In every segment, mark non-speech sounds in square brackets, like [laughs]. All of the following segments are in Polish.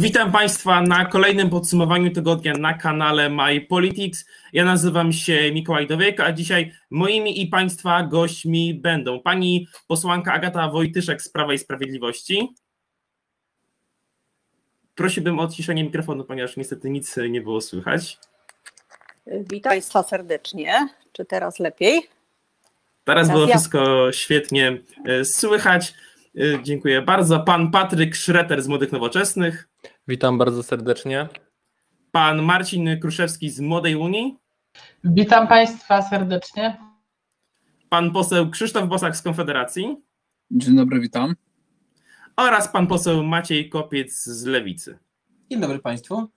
Witam Państwa na kolejnym podsumowaniu tygodnia na kanale My Politics. Ja nazywam się Mikołaj Dowiek, a dzisiaj moimi i Państwa gośćmi będą pani posłanka Agata Wojtyszek z Prawa i Sprawiedliwości. Prosiłbym o odciszenie mikrofonu, ponieważ niestety nic nie było słychać. Witam Państwa serdecznie. Czy teraz lepiej? Teraz, było wszystko świetnie e, słychać. E, dziękuję bardzo. Pan Patryk Szreter z Młodych Nowoczesnych. Witam bardzo serdecznie. Pan Marcin Kruszewski z Młodej Unii. Witam Państwa serdecznie. Pan poseł Krzysztof Bosak z Konfederacji. Dzień dobry, witam. Oraz pan poseł Maciej Kopiec z Lewicy. Dzień dobry Państwu.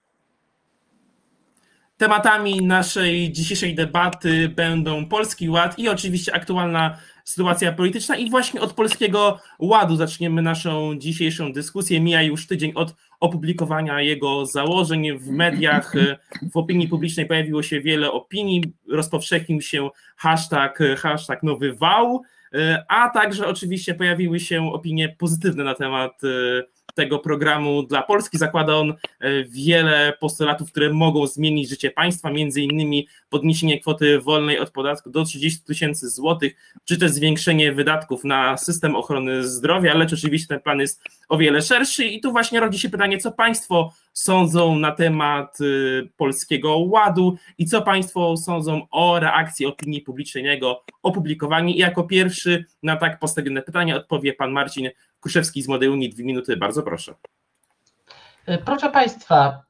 Tematami naszej dzisiejszej debaty będą Polski Ład i oczywiście aktualna sytuacja polityczna. I właśnie od Polskiego Ładu zaczniemy naszą dzisiejszą dyskusję. Mija już tydzień od opublikowania jego założeń w mediach, w opinii publicznej pojawiło się wiele opinii, rozpowszechnił się hashtag, hashtag nowy wał, a także oczywiście pojawiły się opinie pozytywne na temat tego programu dla Polski. Zakłada on e, wiele postulatów, które mogą zmienić życie państwa, między innymi podniesienie kwoty wolnej od podatku do 30 tysięcy złotych, czy też zwiększenie wydatków na system ochrony zdrowia, lecz oczywiście ten plan jest o wiele szerszy i tu właśnie rodzi się pytanie, co państwo sądzą na temat y, Polskiego Ładu i co państwo sądzą o reakcji opinii publicznej na jego opublikowanie. I jako pierwszy na tak postawione pytanie odpowie pan Marcin Kuszewski z Młodej Unii, dwie minuty, bardzo proszę. E, proszę Państwa,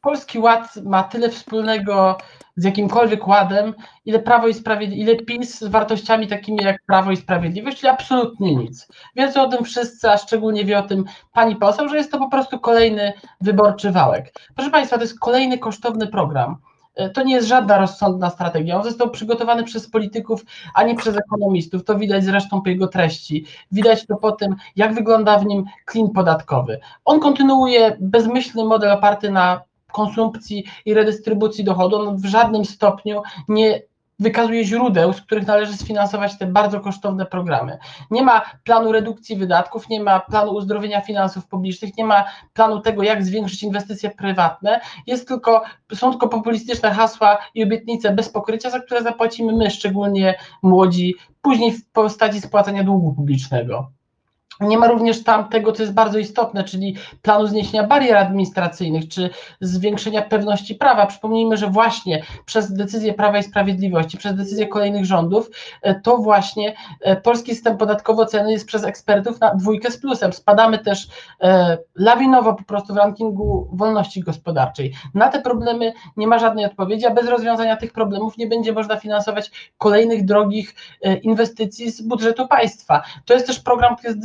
Polski Ład ma tyle wspólnego z jakimkolwiek ładem, ile Prawo i Sprawiedliwość, ile PiS z wartościami takimi jak Prawo i Sprawiedliwość, czyli absolutnie nic. Wiedzą o tym wszyscy, a szczególnie wie o tym pani poseł, że jest to po prostu kolejny wyborczy wałek. Proszę Państwa, to jest kolejny kosztowny program to nie jest żadna rozsądna strategia. On został przygotowany przez polityków, a nie przez ekonomistów. To widać zresztą po jego treści. Widać to po tym, jak wygląda w nim klin podatkowy. On kontynuuje bezmyślny model oparty na konsumpcji i redystrybucji dochodu. On w żadnym stopniu nie wykazuje źródeł, z których należy sfinansować te bardzo kosztowne programy. Nie ma planu redukcji wydatków, nie ma planu uzdrowienia finansów publicznych, nie ma planu tego, jak zwiększyć inwestycje prywatne. Jest tylko, są tylko populistyczne hasła i obietnice bez pokrycia, za które zapłacimy my, szczególnie młodzi, później w postaci spłacania długu publicznego. Nie ma również tam tego, co jest bardzo istotne, czyli planu zniesienia barier administracyjnych, czy zwiększenia pewności prawa. Przypomnijmy, że właśnie przez decyzję Prawa i Sprawiedliwości, przez decyzję kolejnych rządów, e, to właśnie e, polski system podatkowy oceny jest przez ekspertów na dwójkę z plusem. Spadamy też e, lawinowo po prostu w rankingu wolności gospodarczej. Na te problemy nie ma żadnej odpowiedzi, a bez rozwiązania tych problemów nie będzie można finansować kolejnych drogich inwestycji z budżetu państwa. To jest też program, który jest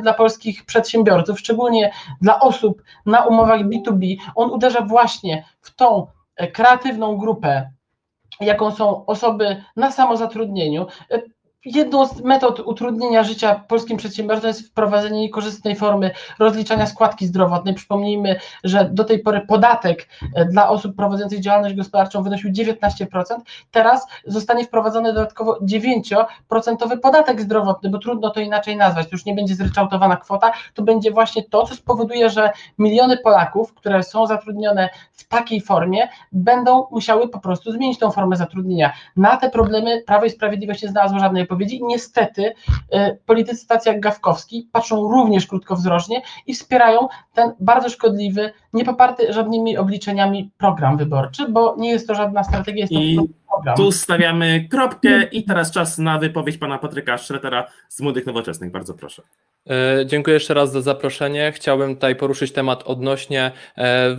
dla polskich przedsiębiorców, szczególnie dla osób na umowach B2B. On uderza właśnie w tą e, kreatywną grupę, jaką są osoby na samozatrudnieniu. Jedną z metod utrudnienia życia polskim przedsiębiorcom jest wprowadzenie niekorzystnej formy rozliczania składki zdrowotnej. Przypomnijmy, że do tej pory podatek e, dla osób prowadzących działalność gospodarczą wynosił 19%. Teraz zostanie wprowadzony dodatkowo 9% podatek zdrowotny, bo trudno to inaczej nazwać. To już nie będzie zryczałtowana kwota, to będzie właśnie to, co spowoduje, że miliony Polaków, które są zatrudnione w takiej formie, będą musiały po prostu zmienić tą formę zatrudnienia. Na te problemy Prawo i Sprawiedliwość nie znalazło żadnej wypowiedzi. Niestety e, politycy tacy jak Gawkowski patrzą również krótkowzrocznie i wspierają ten bardzo szkodliwy, nie poparty żadnymi obliczeniami program wyborczy, bo nie jest to żadna strategia, jest to I program. Tu stawiamy kropkę i teraz czas na wypowiedź pana Patryka Szretera z Młodych Nowoczesnych. Bardzo proszę. E, dziękuję jeszcze raz za zaproszenie. Chciałbym tutaj poruszyć temat odnośnie e,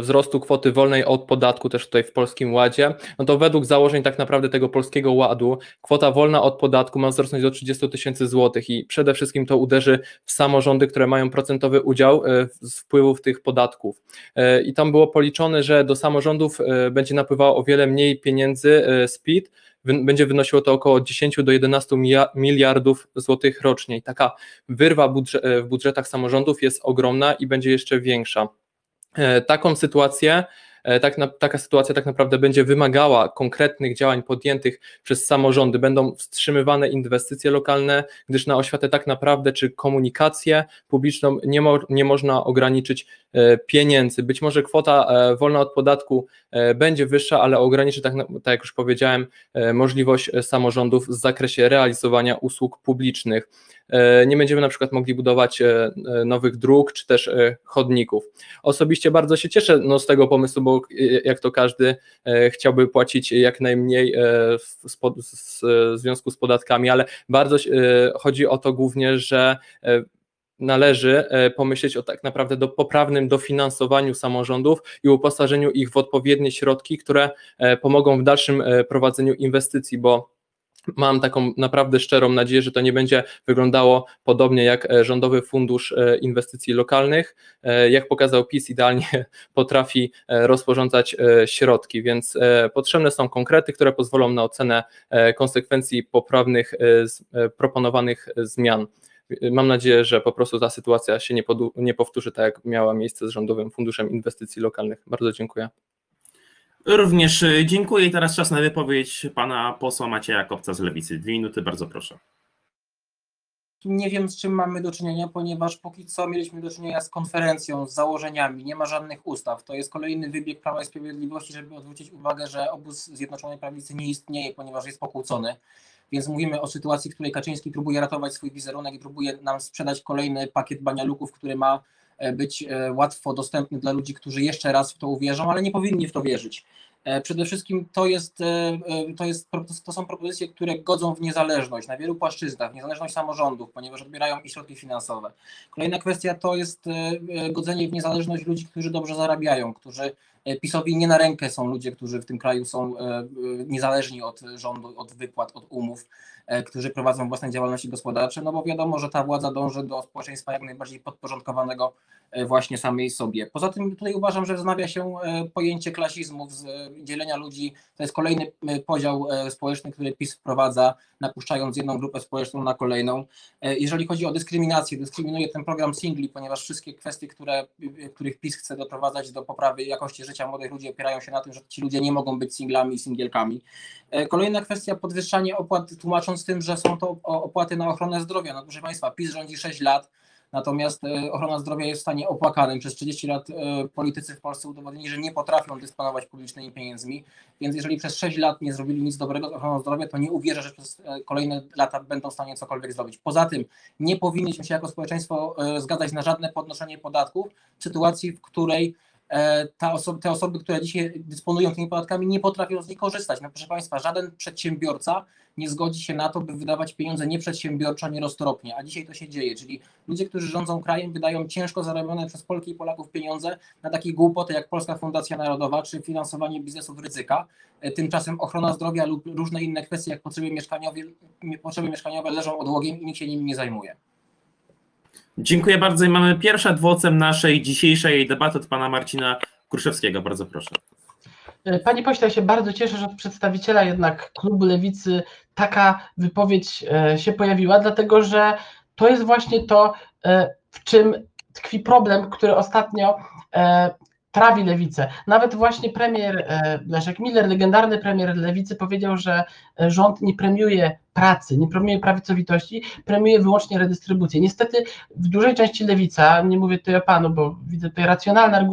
wzrostu kwoty wolnej od podatku też tutaj w Polskim Ładzie. No to według założeń tak naprawdę tego Polskiego Ładu kwota wolna od podatku ma wzrosnąć do 30 tysięcy złotych i przede wszystkim to uderzy w samorządy, które mają procentowy udział e, z wpływów tych podatków. I tam było policzone, że do samorządów będzie napływało o wiele mniej pieniędzy z PIT, będzie wynosiło to około 10 do 11 miliardów złotych rocznie. I taka wyrwa e, w budżetach samorządów jest ogromna i będzie jeszcze większa. E, taką sytuację tak na, taka sytuacja tak naprawdę będzie wymagała konkretnych działań podjętych przez samorządy. Będą wstrzymywane inwestycje lokalne, gdyż na oświatę tak naprawdę czy komunikację publiczną nie, mo, nie można ograniczyć pieniędzy. Być może kwota wolna od podatku będzie wyższa, ale ograniczy, tak, tak jak już powiedziałem, możliwość samorządów w zakresie realizowania usług publicznych. E, nie będziemy na przykład mogli budować e, e, nowych dróg czy też chodników. Osobiście bardzo się cieszę no, z tego pomysłu, bo jak to każdy chciałby płacić jak najmniej w, związku z podatkami, ale bardzo chodzi o to głównie, że należy pomyśleć o tak naprawdę do poprawnym dofinansowaniu samorządów i uposażeniu ich w odpowiednie środki, które pomogą w dalszym prowadzeniu inwestycji, bo Mam taką naprawdę szczerą nadzieję, że to nie będzie wyglądało podobnie jak e, Rządowy Fundusz e, Inwestycji Lokalnych. E, jak pokazał PiS, idealnie [laughs] potrafi rozporządzać środki, więc potrzebne są konkrety, które pozwolą na ocenę konsekwencji poprawnych proponowanych zmian. Mam nadzieję, że po prostu ta sytuacja się nie, nie powtórzy tak, jak miała miejsce z Rządowym Funduszem Inwestycji Lokalnych. Bardzo dziękuję. Również e, dziękuję. Teraz czas na wypowiedź pana posła Macieja Kopca z Lewicy. Dwie minuty, bardzo proszę. Nie wiem, z czym mamy do czynienia, ponieważ póki co mieliśmy do czynienia z konferencją, z założeniami, nie ma żadnych ustaw. To jest kolejny wybieg Prawa i Sprawiedliwości, żeby odwrócić uwagę, że obóz Zjednoczonej Prawicy nie istnieje, ponieważ jest pokłócony. Więc mówimy o sytuacji, w której Kaczyński próbuje ratować swój wizerunek i próbuje nam sprzedać kolejny pakiet banialuków, który ma być e, łatwo dostępny dla ludzi, którzy jeszcze raz w to uwierzą, ale nie powinni w to wierzyć. E, przede wszystkim to, jest, to, jest, to są propozycje, które godzą w niezależność na wielu płaszczyznach, niezależność samorządów, ponieważ odbierają i środki finansowe. Kolejna kwestia to jest godzenie w niezależność ludzi, którzy dobrze zarabiają, którzy PiSowi nie na rękę są ludzie, którzy w tym kraju są niezależni od rządu, od wypłat, od umów. E, którzy prowadzą własne działalności gospodarcze, no bo wiadomo, że ta władza dąży do społeczeństwa jak najbardziej podporządkowanego e, właśnie samej sobie. Poza tym tutaj uważam, że wznawia się e, pojęcie klasizmu, dzielenia ludzi, to jest kolejny podział społeczny, który PiS wprowadza, napuszczając jedną grupę społeczną na kolejną. Jeżeli chodzi o dyskryminację, dyskryminuje ten program singli, ponieważ wszystkie kwestie, które, których PiS chce doprowadzać do poprawy jakości życia młodych ludzi opierają się na tym, że ci ludzie nie mogą być singlami i singielkami. Kolejna kwestia, podwyższanie opłat tłumacząc z tym, że są to opłaty na ochronę zdrowia. No proszę Państwa, PiS rządzi 6 lat, natomiast e, ochrona zdrowia jest w stanie opłakanym. Przez 30 lat e, politycy w Polsce udowodnili, że nie potrafią dysponować publicznymi pieniędzmi, więc jeżeli przez 6 lat nie zrobili nic dobrego z ochroną zdrowia, to nie uwierzę, że przez e, kolejne lata będą w stanie cokolwiek zrobić. Poza tym nie powinniśmy się jako społeczeństwo zgadzać na żadne podnoszenie podatków w sytuacji, w której osoba, te osoby, które dzisiaj dysponują tymi podatkami, nie potrafią z nich korzystać. No proszę Państwa, żaden przedsiębiorca nie zgodzi się na to, by wydawać pieniądze nieprzedsiębiorczo, nieroztropnie, a dzisiaj to się dzieje, czyli ludzie, którzy rządzą krajem, wydają ciężko zarobione przez Polki i Polaków pieniądze na takie głupoty jak Polska Fundacja Narodowa czy finansowanie biznesów ryzyka. E, tymczasem ochrona zdrowia lub różne inne kwestie jak potrzeby mieszkaniowe, potrzeby mieszkaniowe leżą odłogiem i nikt się nimi nie zajmuje. Dziękuję bardzo i mamy pierwszy adwocem naszej dzisiejszej debaty od pana Marcina Kruszewskiego. Bardzo proszę. Panie pośle, ja się bardzo cieszę, że od przedstawiciela jednak klubu Lewicy taka wypowiedź e, się pojawiła, dlatego że to jest właśnie to, e, w czym tkwi problem, który ostatnio e, trawi lewicę. Nawet właśnie premier Leszek Miller, legendarny premier lewicy, powiedział, że rząd nie premiuje pracy, nie premiuje prawicowitości, premiuje wyłącznie redystrybucję. Niestety w dużej części lewica, nie mówię tutaj o panu, bo widzę tutaj racjonalne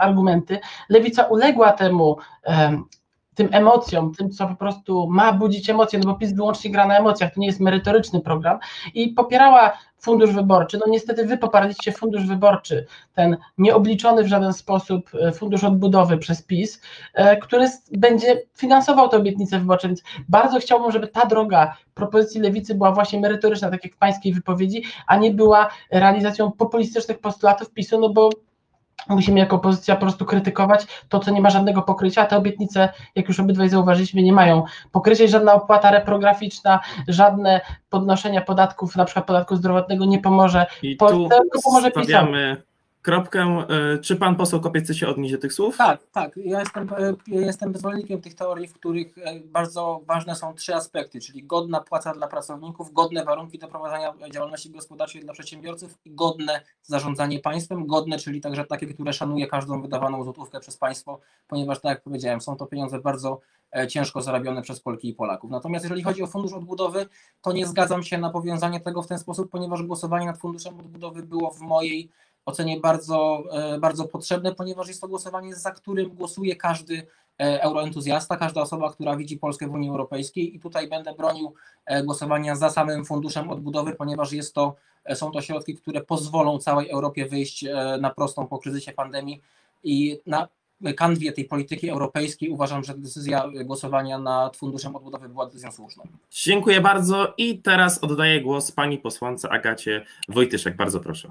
argumenty, lewica uległa temu tym emocjom, tym, co po prostu ma budzić emocje, no bo PiS wyłącznie gra na emocjach, to nie jest merytoryczny program i popierała fundusz wyborczy. No niestety wy poparliście fundusz wyborczy, ten nieobliczony w żaden sposób e, fundusz odbudowy przez PiS, e, który będzie finansował te obietnice wyborcze, więc bardzo chciałbym, żeby ta droga propozycji lewicy była właśnie merytoryczna, tak jak w pańskiej wypowiedzi, a nie była realizacją populistycznych postulatów PiSu, no bo musimy jako opozycja po prostu krytykować to, co nie ma żadnego pokrycia. Te obietnice, jak już obydwaj zauważyliśmy, nie mają pokrycia. Żadna opłata reprograficzna, żadne podnoszenia podatków, na przykład podatku zdrowotnego nie pomoże I Polsce, tu tylko pomoże stawiamy, kropkę. E, czy pan poseł Kopiec chce się odnieść do tych słów? Tak, tak. Ja jestem, e, jestem zwolennikiem tych teorii, w których e, bardzo ważne są trzy aspekty, czyli godna płaca dla pracowników, godne warunki do prowadzenia działalności gospodarczej dla przedsiębiorców i godne zarządzanie państwem, godne, czyli także takie, które szanuje każdą wydawaną złotówkę przez państwo, ponieważ tak jak powiedziałem, są to pieniądze bardzo ciężko zarabione przez Polki i Polaków. Natomiast jeżeli chodzi o Fundusz Odbudowy, to nie zgadzam się na powiązanie tego w ten sposób, ponieważ głosowanie nad Funduszem Odbudowy było w mojej ocenie bardzo, e, bardzo potrzebne, ponieważ jest to głosowanie, za którym głosuje każdy e, euroentuzjasta, każda osoba, która widzi Polskę w Unii Europejskiej i tutaj będę bronił e, głosowania za samym Funduszem Odbudowy, ponieważ jest to, są to środki, które pozwolą całej Europie wyjść na prostą po kryzysie pandemii i na kanwie tej polityki europejskiej uważam, że decyzja głosowania nad Funduszem Odbudowy była decyzją słuszną. Dziękuję bardzo i teraz oddaję głos pani posłance Agacie Wojtyszek. Bardzo proszę.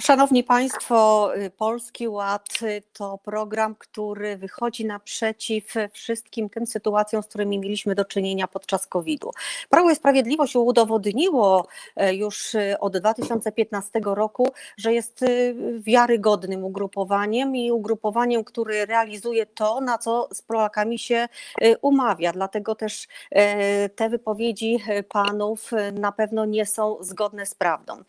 Szanowni Państwo, y, Polski Ład y, to program, który wychodzi naprzeciw wszystkim tym sytuacjom, z którymi mieliśmy do czynienia podczas COVID-u. Prawo i Sprawiedliwość udowodniło y, już od 2015 roku, że jest wiarygodnym ugrupowaniem i ugrupowaniem, który realizuje to, na co z Polakami się umawia. Dlatego też te wypowiedzi panów na pewno nie są zgodne z prawdą.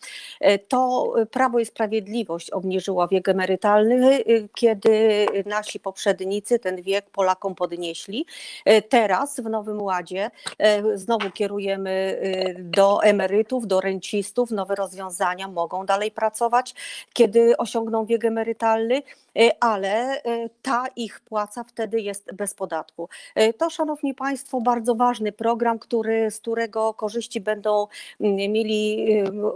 To Prawo i Sprawiedliwość obniżyła wiek emerytalny, y, kiedy nasi poprzednicy ten wiek Polakom podnieśli. Y, teraz w Nowym Ładzie y, znowu kierujemy do emerytów, do rencistów, nowe rozwiązania, mogą dalej pracować, kiedy osiągną wiek emerytalny, ale ta ich płaca wtedy jest bez podatku. To, Szanowni Państwo, bardzo ważny program, który, z którego korzyści będą mm, mieli,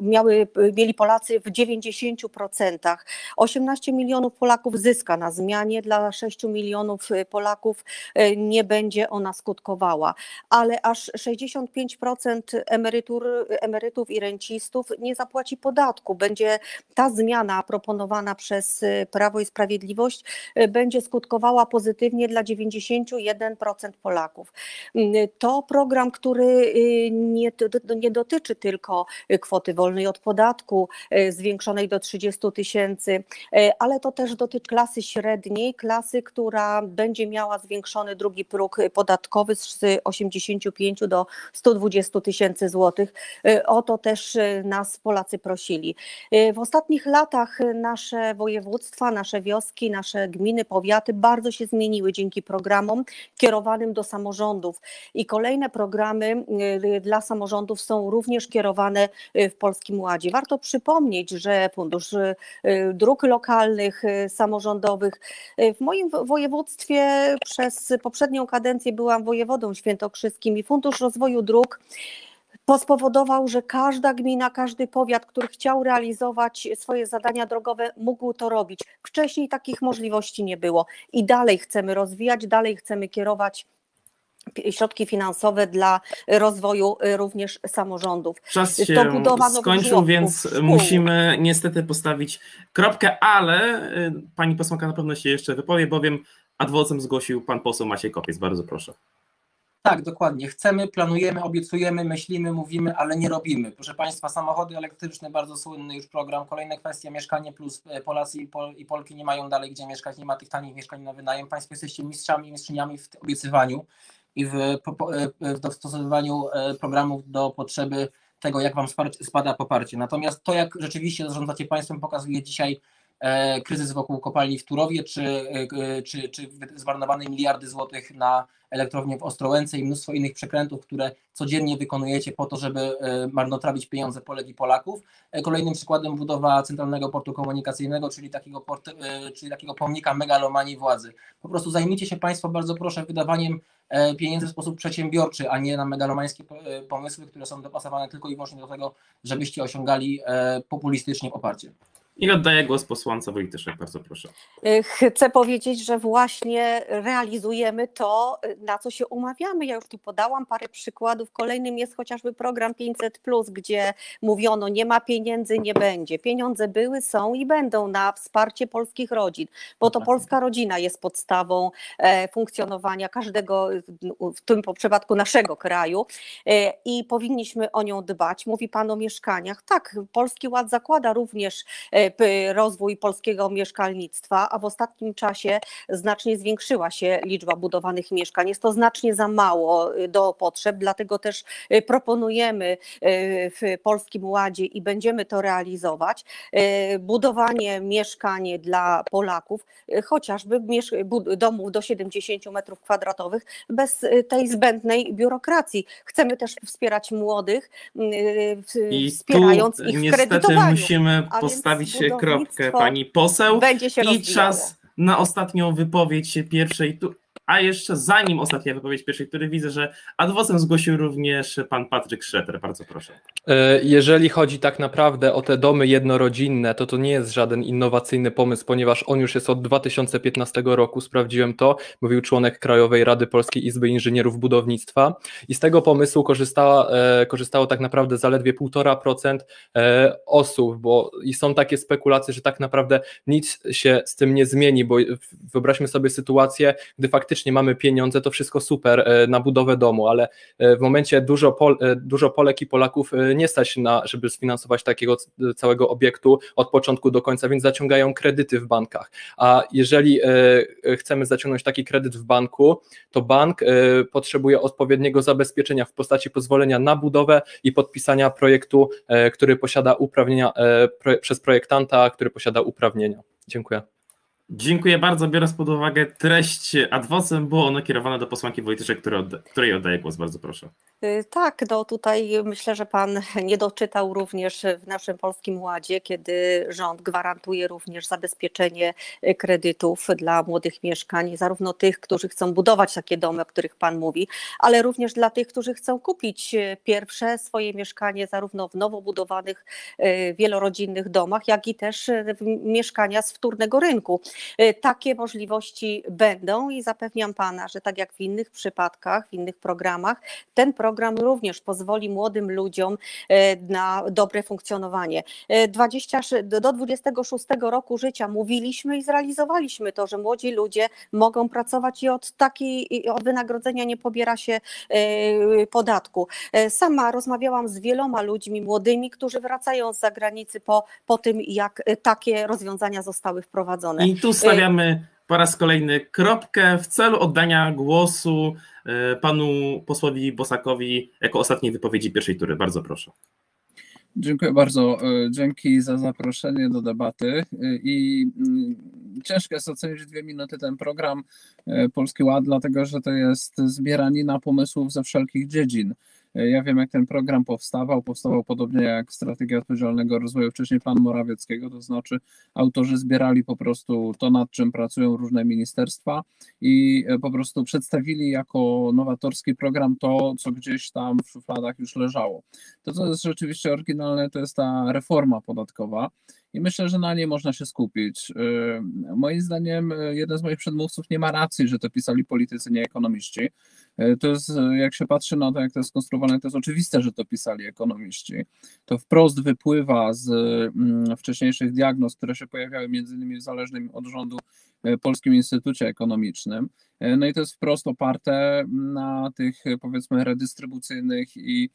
miały, mieli Polacy w 90 10%. 18 milionów Polaków zyska na zmianie, dla 6 milionów y, Polaków y, nie będzie ona skutkowała, ale aż 65% emerytur, emerytów i rencistów nie zapłaci podatku. Będzie ta zmiana proponowana przez y, Prawo i Sprawiedliwość będzie skutkowała pozytywnie dla 91% Polaków. To program, który nie, nie dotyczy tylko kwoty wolnej od podatku, zwiększonej do 30 tysięcy, e, ale to też dotyczy klasy średniej, klasy, która będzie miała zwiększony drugi próg podatkowy z 85 do 120 tysięcy złotych. E, o to też e, nas Polacy prosili. W ostatnich latach nasze województwa, nasze wioski, nasze gminy, powiaty bardzo się zmieniły dzięki programom kierowanym do samorządów i kolejne programy dla samorządów są również kierowane w Polskim Ładzie. Warto przypomnieć, że Fundusz Fundusz y, y, Dróg Lokalnych, y, Samorządowych. W moim województwie przez poprzednią kadencję byłam wojewodą świętokrzyskim i Fundusz Rozwoju Dróg spowodował, że każda gmina, każdy powiat, który chciał realizować swoje zadania drogowe, mógł to robić. Wcześniej takich możliwości nie było i dalej chcemy rozwijać, dalej chcemy kierować środki finansowe dla rozwoju y, również samorządów. Czas się skończył, więc szkół. musimy niestety postawić kropkę, ale y, pani posłanka na pewno się jeszcze wypowie, bowiem adwocem zgłosił pan poseł Maciej Kopiec. Bardzo proszę. Tak, dokładnie. Chcemy, planujemy, obiecujemy, myślimy, mówimy, ale nie robimy. Proszę Państwa, samochody elektryczne, bardzo słynny już program. Kolejna kwestia, mieszkanie plus e, Polacy i, Pol i Polki nie mają dalej gdzie mieszkać, nie ma tych tanich mieszkań na wynajem. Państwo jesteście mistrzami, mistrzyniami w obiecywaniu i w, e, w dostosowywaniu e, programów do potrzeby tego, jak Wam spada poparcie. Natomiast to, jak rzeczywiście zarządzacie państwem, pokazuje dzisiaj kryzys wokół kopalni w Turowie, czy, e, czy, czy zmarnowane miliardy złotych na elektrownię w Ostrołęce i mnóstwo innych przekrętów, które codziennie wykonujecie po to, żeby e, marnotrawić pieniądze Polek i Polaków. Kolejnym przykładem budowa Centralnego Portu Komunikacyjnego, czyli takiego, port, czyli takiego pomnika megalomanii władzy. Po prostu zajmijcie się Państwo bardzo proszę wydawaniem pieniędzy w sposób przedsiębiorczy, a nie na megalomańskie pomysły, które są dopasowane tylko i wyłącznie do tego, żebyście osiągali populistycznie poparcie. I oddaję głos posłance Wojtyszek, bardzo proszę. Y, chcę powiedzieć, że właśnie realizujemy to, na co się umawiamy. Ja już tu podałam parę przykładów. Kolejnym jest chociażby program 500, gdzie mówiono, nie ma pieniędzy, nie będzie. Pieniądze były, są i będą na wsparcie polskich rodzin, bo to polska rodzina jest podstawą e, funkcjonowania każdego, w tym przypadku naszego kraju e, i powinniśmy o nią dbać. Mówi Pan o mieszkaniach. Tak, Polski Ład zakłada również e, rozwój polskiego mieszkalnictwa, a w ostatnim czasie znacznie zwiększyła się liczba budowanych mieszkań. Jest to znacznie za mało do potrzeb, dlatego też proponujemy w Polskim Ładzie i będziemy to realizować budowanie mieszkań dla Polaków, chociażby domów do 70 metrów kwadratowych bez tej zbędnej biurokracji. Chcemy też wspierać młodych, I wspierając ich w kredytowaniu. musimy postawić kropkę pani poseł Będzie się i rozwijało. czas na ostatnią wypowiedź pierwszej. Tu, a jeszcze zanim ostatnia wypowiedź pierwszej, który widzę, że adwocem zgłosił również pan Patryk Szreter. Bardzo proszę. E, Jeżeli chodzi tak naprawdę o te domy jednorodzinne, to to nie jest żaden innowacyjny pomysł, ponieważ on już jest od 2015 roku, sprawdziłem to, mówił członek Krajowej Rady Polskiej Izby Inżynierów Budownictwa i z tego pomysłu e, korzystało tak naprawdę zaledwie 1,5% e, osób, bo i są takie spekulacje, że tak naprawdę nic się z tym nie zmieni, bo wyobraźmy sobie sytuację, gdy faktycznie mamy pieniądze, to wszystko super e, na budowę domu, ale e, w momencie dużo, Pol, e, dużo Polek i Polaków nie stać na, żeby sfinansować takiego całego obiektu od początku do końca, więc zaciągają kredyty w bankach. A jeżeli chcemy zaciągnąć taki kredyt w banku, to bank potrzebuje odpowiedniego zabezpieczenia w postaci pozwolenia na budowę i podpisania projektu, który posiada uprawnienia przez projektanta, który posiada uprawnienia. Dziękuję. Dziękuję bardzo. Biorąc pod uwagę treść adwocem, było ono kierowane do posłanki Wojtyszek, której, odda, której oddaję głos. Bardzo proszę. Y, Tak, no tutaj myślę, że pan [laughs] nie doczytał również w naszym Polskim Ładzie, kiedy rząd gwarantuje również zabezpieczenie y, kredytów dla młodych mieszkań, zarówno tych, którzy chcą budować takie domy, o których pan mówi, ale również dla tych, którzy chcą kupić y, pierwsze swoje mieszkanie, zarówno w nowo budowanych wielorodzinnych domach, jak i też mieszkania z wtórnego rynku. Y, Takie możliwości będą i zapewniam pana, że tak jak w innych przypadkach, w innych programach, ten program również pozwoli młodym ludziom e, na dobre funkcjonowanie. E, 20, do 26 roku życia mówiliśmy i zrealizowaliśmy to, że młodzi ludzie mogą pracować i od takiej od wynagrodzenia nie pobiera się e, podatku. E, Sama rozmawiałam z wieloma ludźmi młodymi, którzy wracają z zagranicy po, po tym, jak e, takie rozwiązania zostały wprowadzone. I tu stawiamy po raz kolejny kropkę w celu oddania głosu e, panu posłowi Bosakowi jako ostatniej wypowiedzi pierwszej tury. Bardzo proszę. Dziękuję bardzo. E, Dzięki za zaproszenie do debaty. E, I mm, ciężko jest ocenić dwie minuty ten program Polski Ład, dlatego że to jest zbieranina pomysłów ze wszelkich dziedzin. E, Ja wiem, jak ten program powstawał. Powstawał podobnie jak Strategia Odpowiedzialnego Rozwoju, wcześniej plan Morawieckiego, to znaczy autorzy zbierali po prostu to, nad czym pracują różne ministerstwa i e, po prostu przedstawili jako nowatorski program to, co gdzieś tam w szufladach już leżało. To, co jest rzeczywiście oryginalne, to jest ta reforma podatkowa. I myślę, że na niej można się skupić. Yy, Moim zdaniem, jeden z moich przedmówców nie ma racji, że to pisali politycy, nie ekonomiści. Yy, To jest, yy, jak się patrzy na to, jak to jest skonstruowane, to jest oczywiste, że to pisali ekonomiści. To wprost wypływa z mm, wcześniejszych diagnoz, które się pojawiały między innymi w zależnym od rządu Polskim Instytucie Ekonomicznym. No i to jest wprost oparte na tych, powiedzmy, redystrybucyjnych i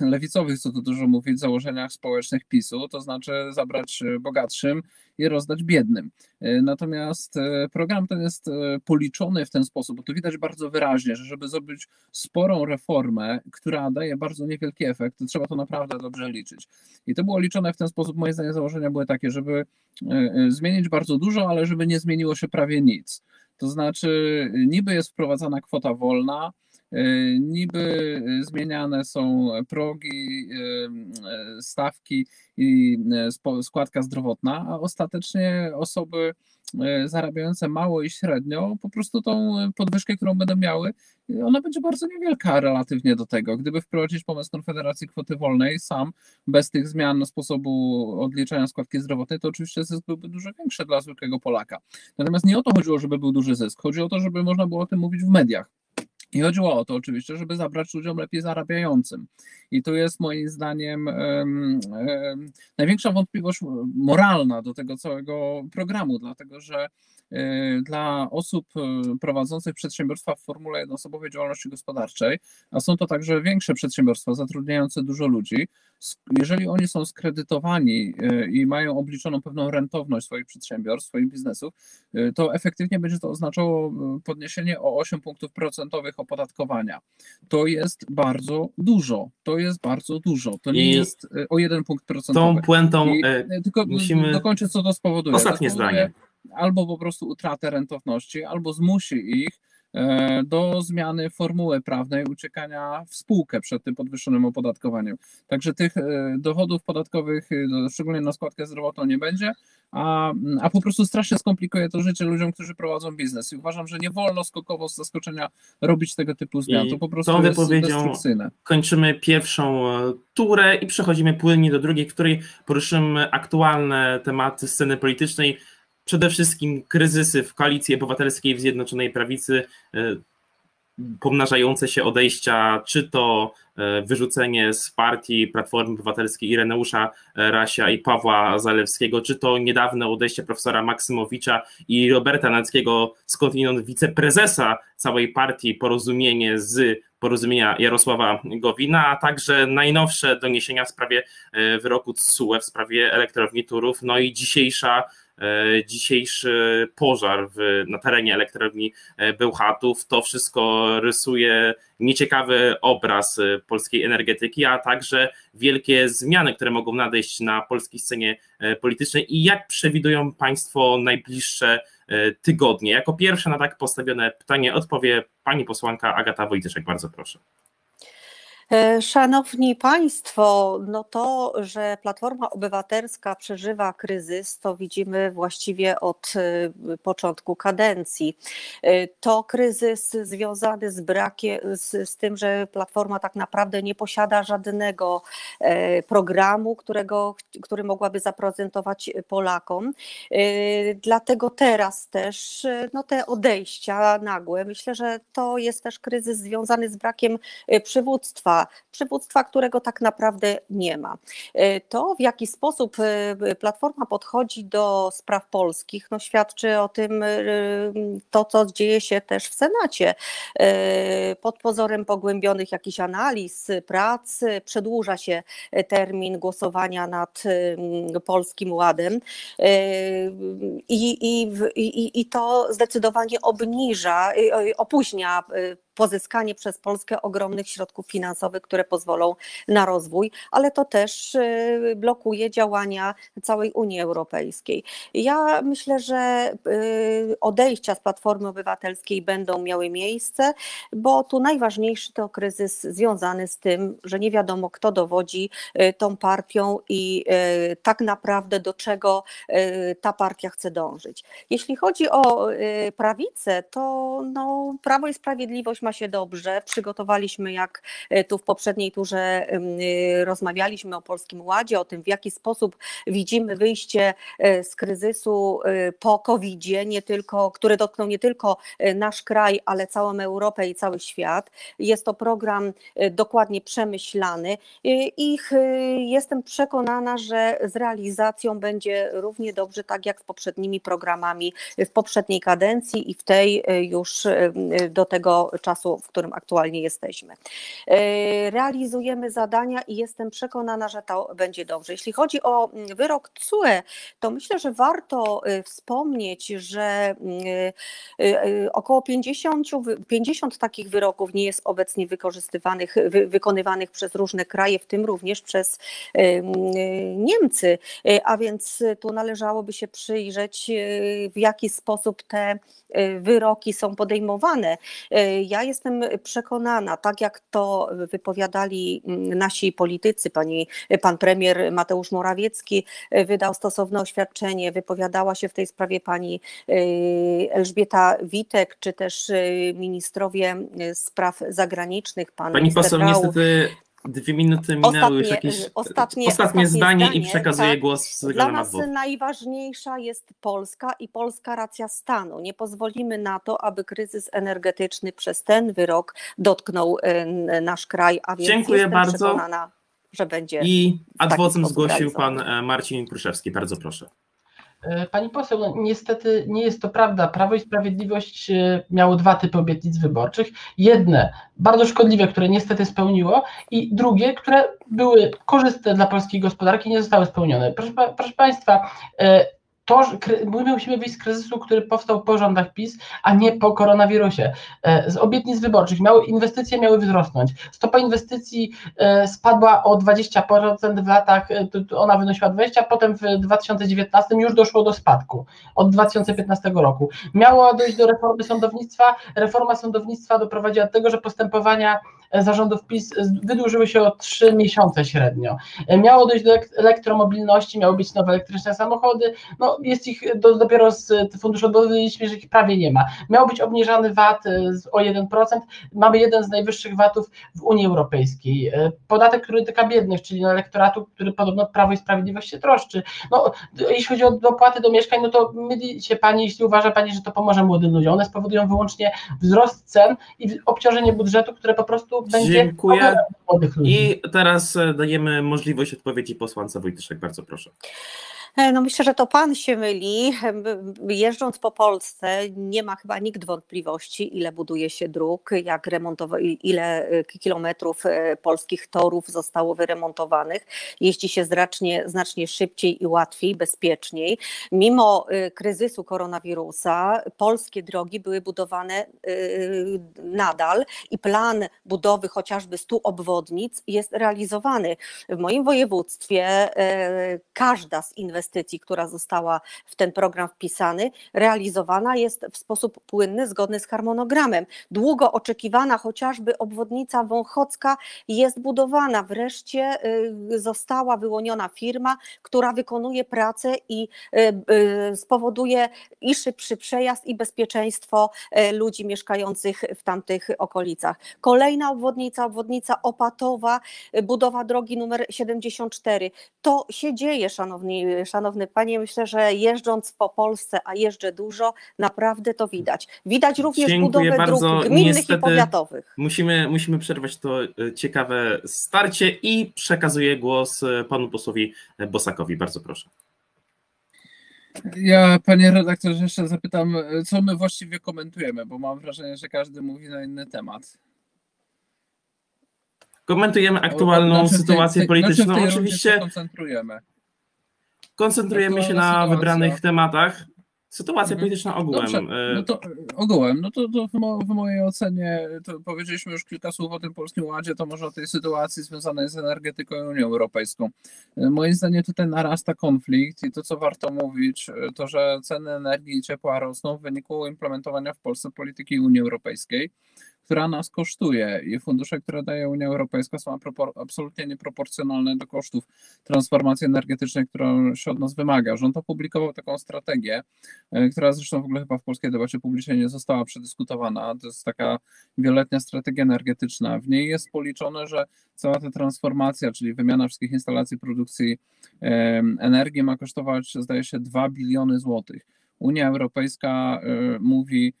lewicowych, co tu dużo mówić, założeniach społecznych PiSu, to znaczy zabrać e, bogatszym i rozdać biednym. E, Natomiast e, program ten jest policzony w ten sposób, bo tu widać bardzo wyraźnie, że żeby zrobić sporą reformę, która daje bardzo niewielki efekt, to trzeba to naprawdę dobrze liczyć. I to było liczone w ten sposób, moje zdanie założenia były takie, żeby zmienić bardzo dużo, ale żeby nie zmieniło się prawie nic. To znaczy, niby jest wprowadzana kwota wolna, Niby e, zmieniane są progi, e, e, stawki i e, składka zdrowotna, a ostatecznie osoby e, zarabiające mało i średnio po prostu tą e, podwyżkę, którą będą miały, e, ona będzie bardzo niewielka relatywnie do tego. Gdyby wprowadzić pomysł Konfederacji kwoty wolnej sam, bez tych zmian sposobu odliczania składki zdrowotnej, to oczywiście zysk byłby dużo większy dla zwykłego Polaka. Natomiast nie o to chodziło, żeby był duży zysk. Chodzi o to, żeby można było o tym mówić w mediach. I chodziło o to oczywiście, żeby zabrać ludziom lepiej zarabiającym. I tu jest moim zdaniem em, em, największa wątpliwość moralna do tego całego programu, dlatego że dla osób e, prowadzących przedsiębiorstwa w formule jednoosobowej działalności gospodarczej, a są to także większe przedsiębiorstwa zatrudniające dużo ludzi, jeżeli oni są skredytowani i mają obliczoną pewną rentowność swoich przedsiębiorstw, swoich biznesów, to efektywnie będzie to oznaczało podniesienie o 8 punktów procentowych opodatkowania. To jest bardzo dużo. To jest bardzo dużo. To nie I jest o jeden punkt procentowy. Tą puentą I, tylko musimy dokończyć, co to spowoduje. Ostatnie spowoduje zdanie. Albo po prostu utratę rentowności, albo zmusi ich E, do zmiany formuły prawnej uciekania w spółkę przed tym podwyższonym opodatkowaniem. Także tych e, dochodów podatkowych, e, szczególnie na składkę zdrowotną, nie będzie, a, a po prostu strasznie skomplikuje to życie ludziom, którzy prowadzą biznes. I uważam, że nie wolno skokowo z zaskoczenia robić tego typu zmian. To po prostu tą destrukcyjne. Kończymy pierwszą turę i przechodzimy płynnie do drugiej, w której poruszymy aktualne tematy sceny politycznej przede wszystkim kryzysy w koalicji obywatelskiej w Zjednoczonej Prawicy, e, pomnażające się odejścia, czy to e, wyrzucenie z partii Platformy Obywatelskiej Ireneusza Rasia i Pawła Zalewskiego, czy to niedawne odejście profesora Maksymowicza i Roberta Nackiego, skądinąd wiceprezesa całej partii, porozumienie z porozumienia Jarosława Gowina, a także najnowsze doniesienia w sprawie e, wyroku TSUE w sprawie elektrowni Turów, no i dzisiejsza E, dzisiejszy pożar w, na terenie elektrowni e, Bełchatów. To wszystko rysuje nieciekawy obraz e, polskiej energetyki, a także wielkie zmiany, które mogą nadejść na polskiej scenie politycznej i jak przewidują Państwo najbliższe tygodnie. Jako pierwsze na tak postawione pytanie odpowie pani posłanka Agata Wojtyszek. Bardzo proszę. E, szanowni Państwo, no to, że Platforma Obywatelska przeżywa kryzys, to widzimy właściwie od e, początku kadencji. E, to kryzys związany z brakiem, z, z tym, że Platforma tak naprawdę nie posiada żadnego programu, którego, który mogłaby zaprezentować Polakom. Dlatego teraz też no te odejścia nagłe, myślę, że to jest też kryzys związany z brakiem przywództwa przywództwa, którego tak naprawdę nie ma. E, to, w jaki sposób e, Platforma podchodzi do spraw polskich, no świadczy o tym e, to, co dzieje się też w Senacie. Pod pozorem pogłębionych jakichś analiz, prac, przedłuża się termin głosowania nad Polskim Ładem i, i, i, i to zdecydowanie obniża, opóźnia pozyskanie przez Polskę ogromnych środków finansowych, które pozwolą na rozwój, ale to też y, blokuje działania całej Unii Europejskiej. Ja myślę, że y, odejścia z Platformy Obywatelskiej będą miały miejsce, bo tu najważniejszy to kryzys związany z tym, że nie wiadomo, kto dowodzi y, tą partią i tak naprawdę do czego ta partia chce dążyć. Jeśli chodzi o prawicę, to no, Prawo i Sprawiedliwość ma się dobrze. Przygotowaliśmy, jak e, tu w poprzedniej turze e, rozmawialiśmy o Polskim Ładzie, o tym, w jaki sposób widzimy wyjście e, z kryzysu po COVID-zie, nie tylko, który dotknął nie tylko nasz kraj, ale całą Europę i cały świat. Jest to program dokładnie przemyślany i jestem przekonana, że z realizacją będzie równie dobrze, tak jak z poprzednimi programami w poprzedniej kadencji i w tej już do tego czasu czasu, w którym aktualnie jesteśmy. E, realizujemy zadania i jestem przekonana, że to będzie dobrze. Jeśli chodzi o mm, wyrok CUE, to myślę, że warto y, wspomnieć, że y, y, około 50, 50 takich wyroków nie jest obecnie wykorzystywanych, wykonywanych przez różne kraje, w tym również przez Niemcy, a więc tu należałoby się przyjrzeć, w jaki sposób te wyroki są podejmowane. Ja jestem przekonana, tak jak to wypowiadali mm, nasi politycy, pani, pan premier Mateusz Morawiecki wydał stosowne oświadczenie, wypowiadała się w tej sprawie pani y, Elżbieta Witek, czy też y, ministrowie spraw zagranicznych, pan Pani poseł, niestety Dwie minuty minęły ostatnie, już jakieś ostatnie, ostatnie, ostatnie zdanie, zdanie, i przekazuję tak. głos Dla nas najważniejsza jest Polska i polska racja stanu. Nie pozwolimy na to, aby kryzys energetyczny przez ten wyrok dotknął nasz kraj, a więc Dziękuję jestem bardzo. przekonana, że będzie I adwocem zgłosił pan e, Marcin Pruszewski. Bardzo proszę. E, pani poseł, no niestety nie jest to prawda. Prawo i Sprawiedliwość e, miało dwa typy obietnic wyborczych. Jedne bardzo szkodliwe, które niestety spełniło, i drugie, które były korzystne dla polskiej gospodarki, nie zostały spełnione. Proszę, proszę Państwa, to, my musimy wyjść z kryzysu, który powstał po rządach PiS, a nie po koronawirusie. E, z obietnic wyborczych miały, inwestycje miały wzrosnąć. Stopa inwestycji e, spadła o 20% w latach, e, ona wynosiła 20, potem w 2019 już doszło do spadku od 2015 roku. Miało dojść do reformy sądownictwa. Reforma sądownictwa doprowadziła do tego, że postępowania zarządów PiS wydłużyły się o 3 miesiące średnio. Miało dojść do elektromobilności, miały być nowe elektryczne samochody, no jest ich do, dopiero z funduszu odbudowy że ich prawie nie ma. Miał być obniżany VAT e, o 1%, mamy jeden z najwyższych VAT-ów w Unii Europejskiej. E, podatek, który tyka biednych, czyli na elektoratu, który podobno Prawo i Sprawiedliwość się troszczy. No, jeśli chodzi o dopłaty do mieszkań, no to myli się Pani, jeśli uważa Pani, że to pomoże młodym ludziom. One spowodują wyłącznie wzrost cen i obciążenie budżetu, które po prostu będzie Dziękuję. I teraz e, dajemy możliwość odpowiedzi posłance Wojtyszek, bardzo proszę. E, no myślę, że to pan się myli. Jeżdżąc po Polsce, nie ma chyba nikt wątpliwości, ile buduje się dróg, jak remontowa- ile e, kilometrów e, polskich torów zostało wyremontowanych. Jeździ się znacznie, znacznie szybciej i łatwiej, bezpieczniej. Mimo kryzysu koronawirusa, polskie drogi były budowane nadal i plan budowy chociażby 100 obwodnic jest realizowany. W moim województwie każda z inwestycji, inwestycji, która została w ten program wpisany, realizowana jest w sposób płynny, zgodny z harmonogramem. Długo oczekiwana chociażby obwodnica Wąchocka jest budowana. Wreszcie y, została wyłoniona firma, która wykonuje pracę i y, y, spowoduje i szybszy przejazd, i bezpieczeństwo ludzi mieszkających w tamtych okolicach. Kolejna obwodnica, obwodnica Opatowa, budowa drogi numer 74. To się dzieje, szanowni, szanowny panie, myślę, że jeżdżąc po Polsce, a jeżdżę dużo, naprawdę to widać. Widać również Dziękuję budowę bardzo. dróg gminnych Niestety i powiatowych. Musimy, musimy przerwać to e, ciekawe starcie i przekazuję głos e, panu posłowi Bosakowi. Bardzo proszę. Ja, panie redaktorze, jeszcze zapytam, e, co my właściwie komentujemy, bo mam wrażenie, że każdy mówi na inny temat. Komentujemy aktualną znaczy sytuację polityczną. Znaczy Oczywiście koncentrujemy. Koncentrujemy się na sytuacja. wybranych tematach. Sytuacja mhm. polityczna ogółem. Dobrze, e, no to ogółem, no to, to w, mo, w, mojej ocenie, to powiedzieliśmy już kilka słów o tym Polskim Ładzie, to może o tej sytuacji związanej z energetyką i Unią Europejską. E, moim zdaniem tutaj narasta konflikt i to, co warto mówić, to, że ceny energii i ciepła rosną w wyniku implementowania w Polsce polityki Unii Europejskiej która nas kosztuje i fundusze, które daje Unia Europejska są absolutnie nieproporcjonalne do kosztów transformacji energetycznej, którą się od nas wymaga. Rząd opublikował taką strategię, e, która zresztą w ogóle chyba w polskiej debacie publicznej nie została przedyskutowana. To jest taka wieloletnia strategia energetyczna. W niej jest policzone, że cała ta transformacja, czyli wymiana wszystkich instalacji produkcji energii ma kosztować, zdaje się, 2 biliony złotych. Unia Europejska e, mówi,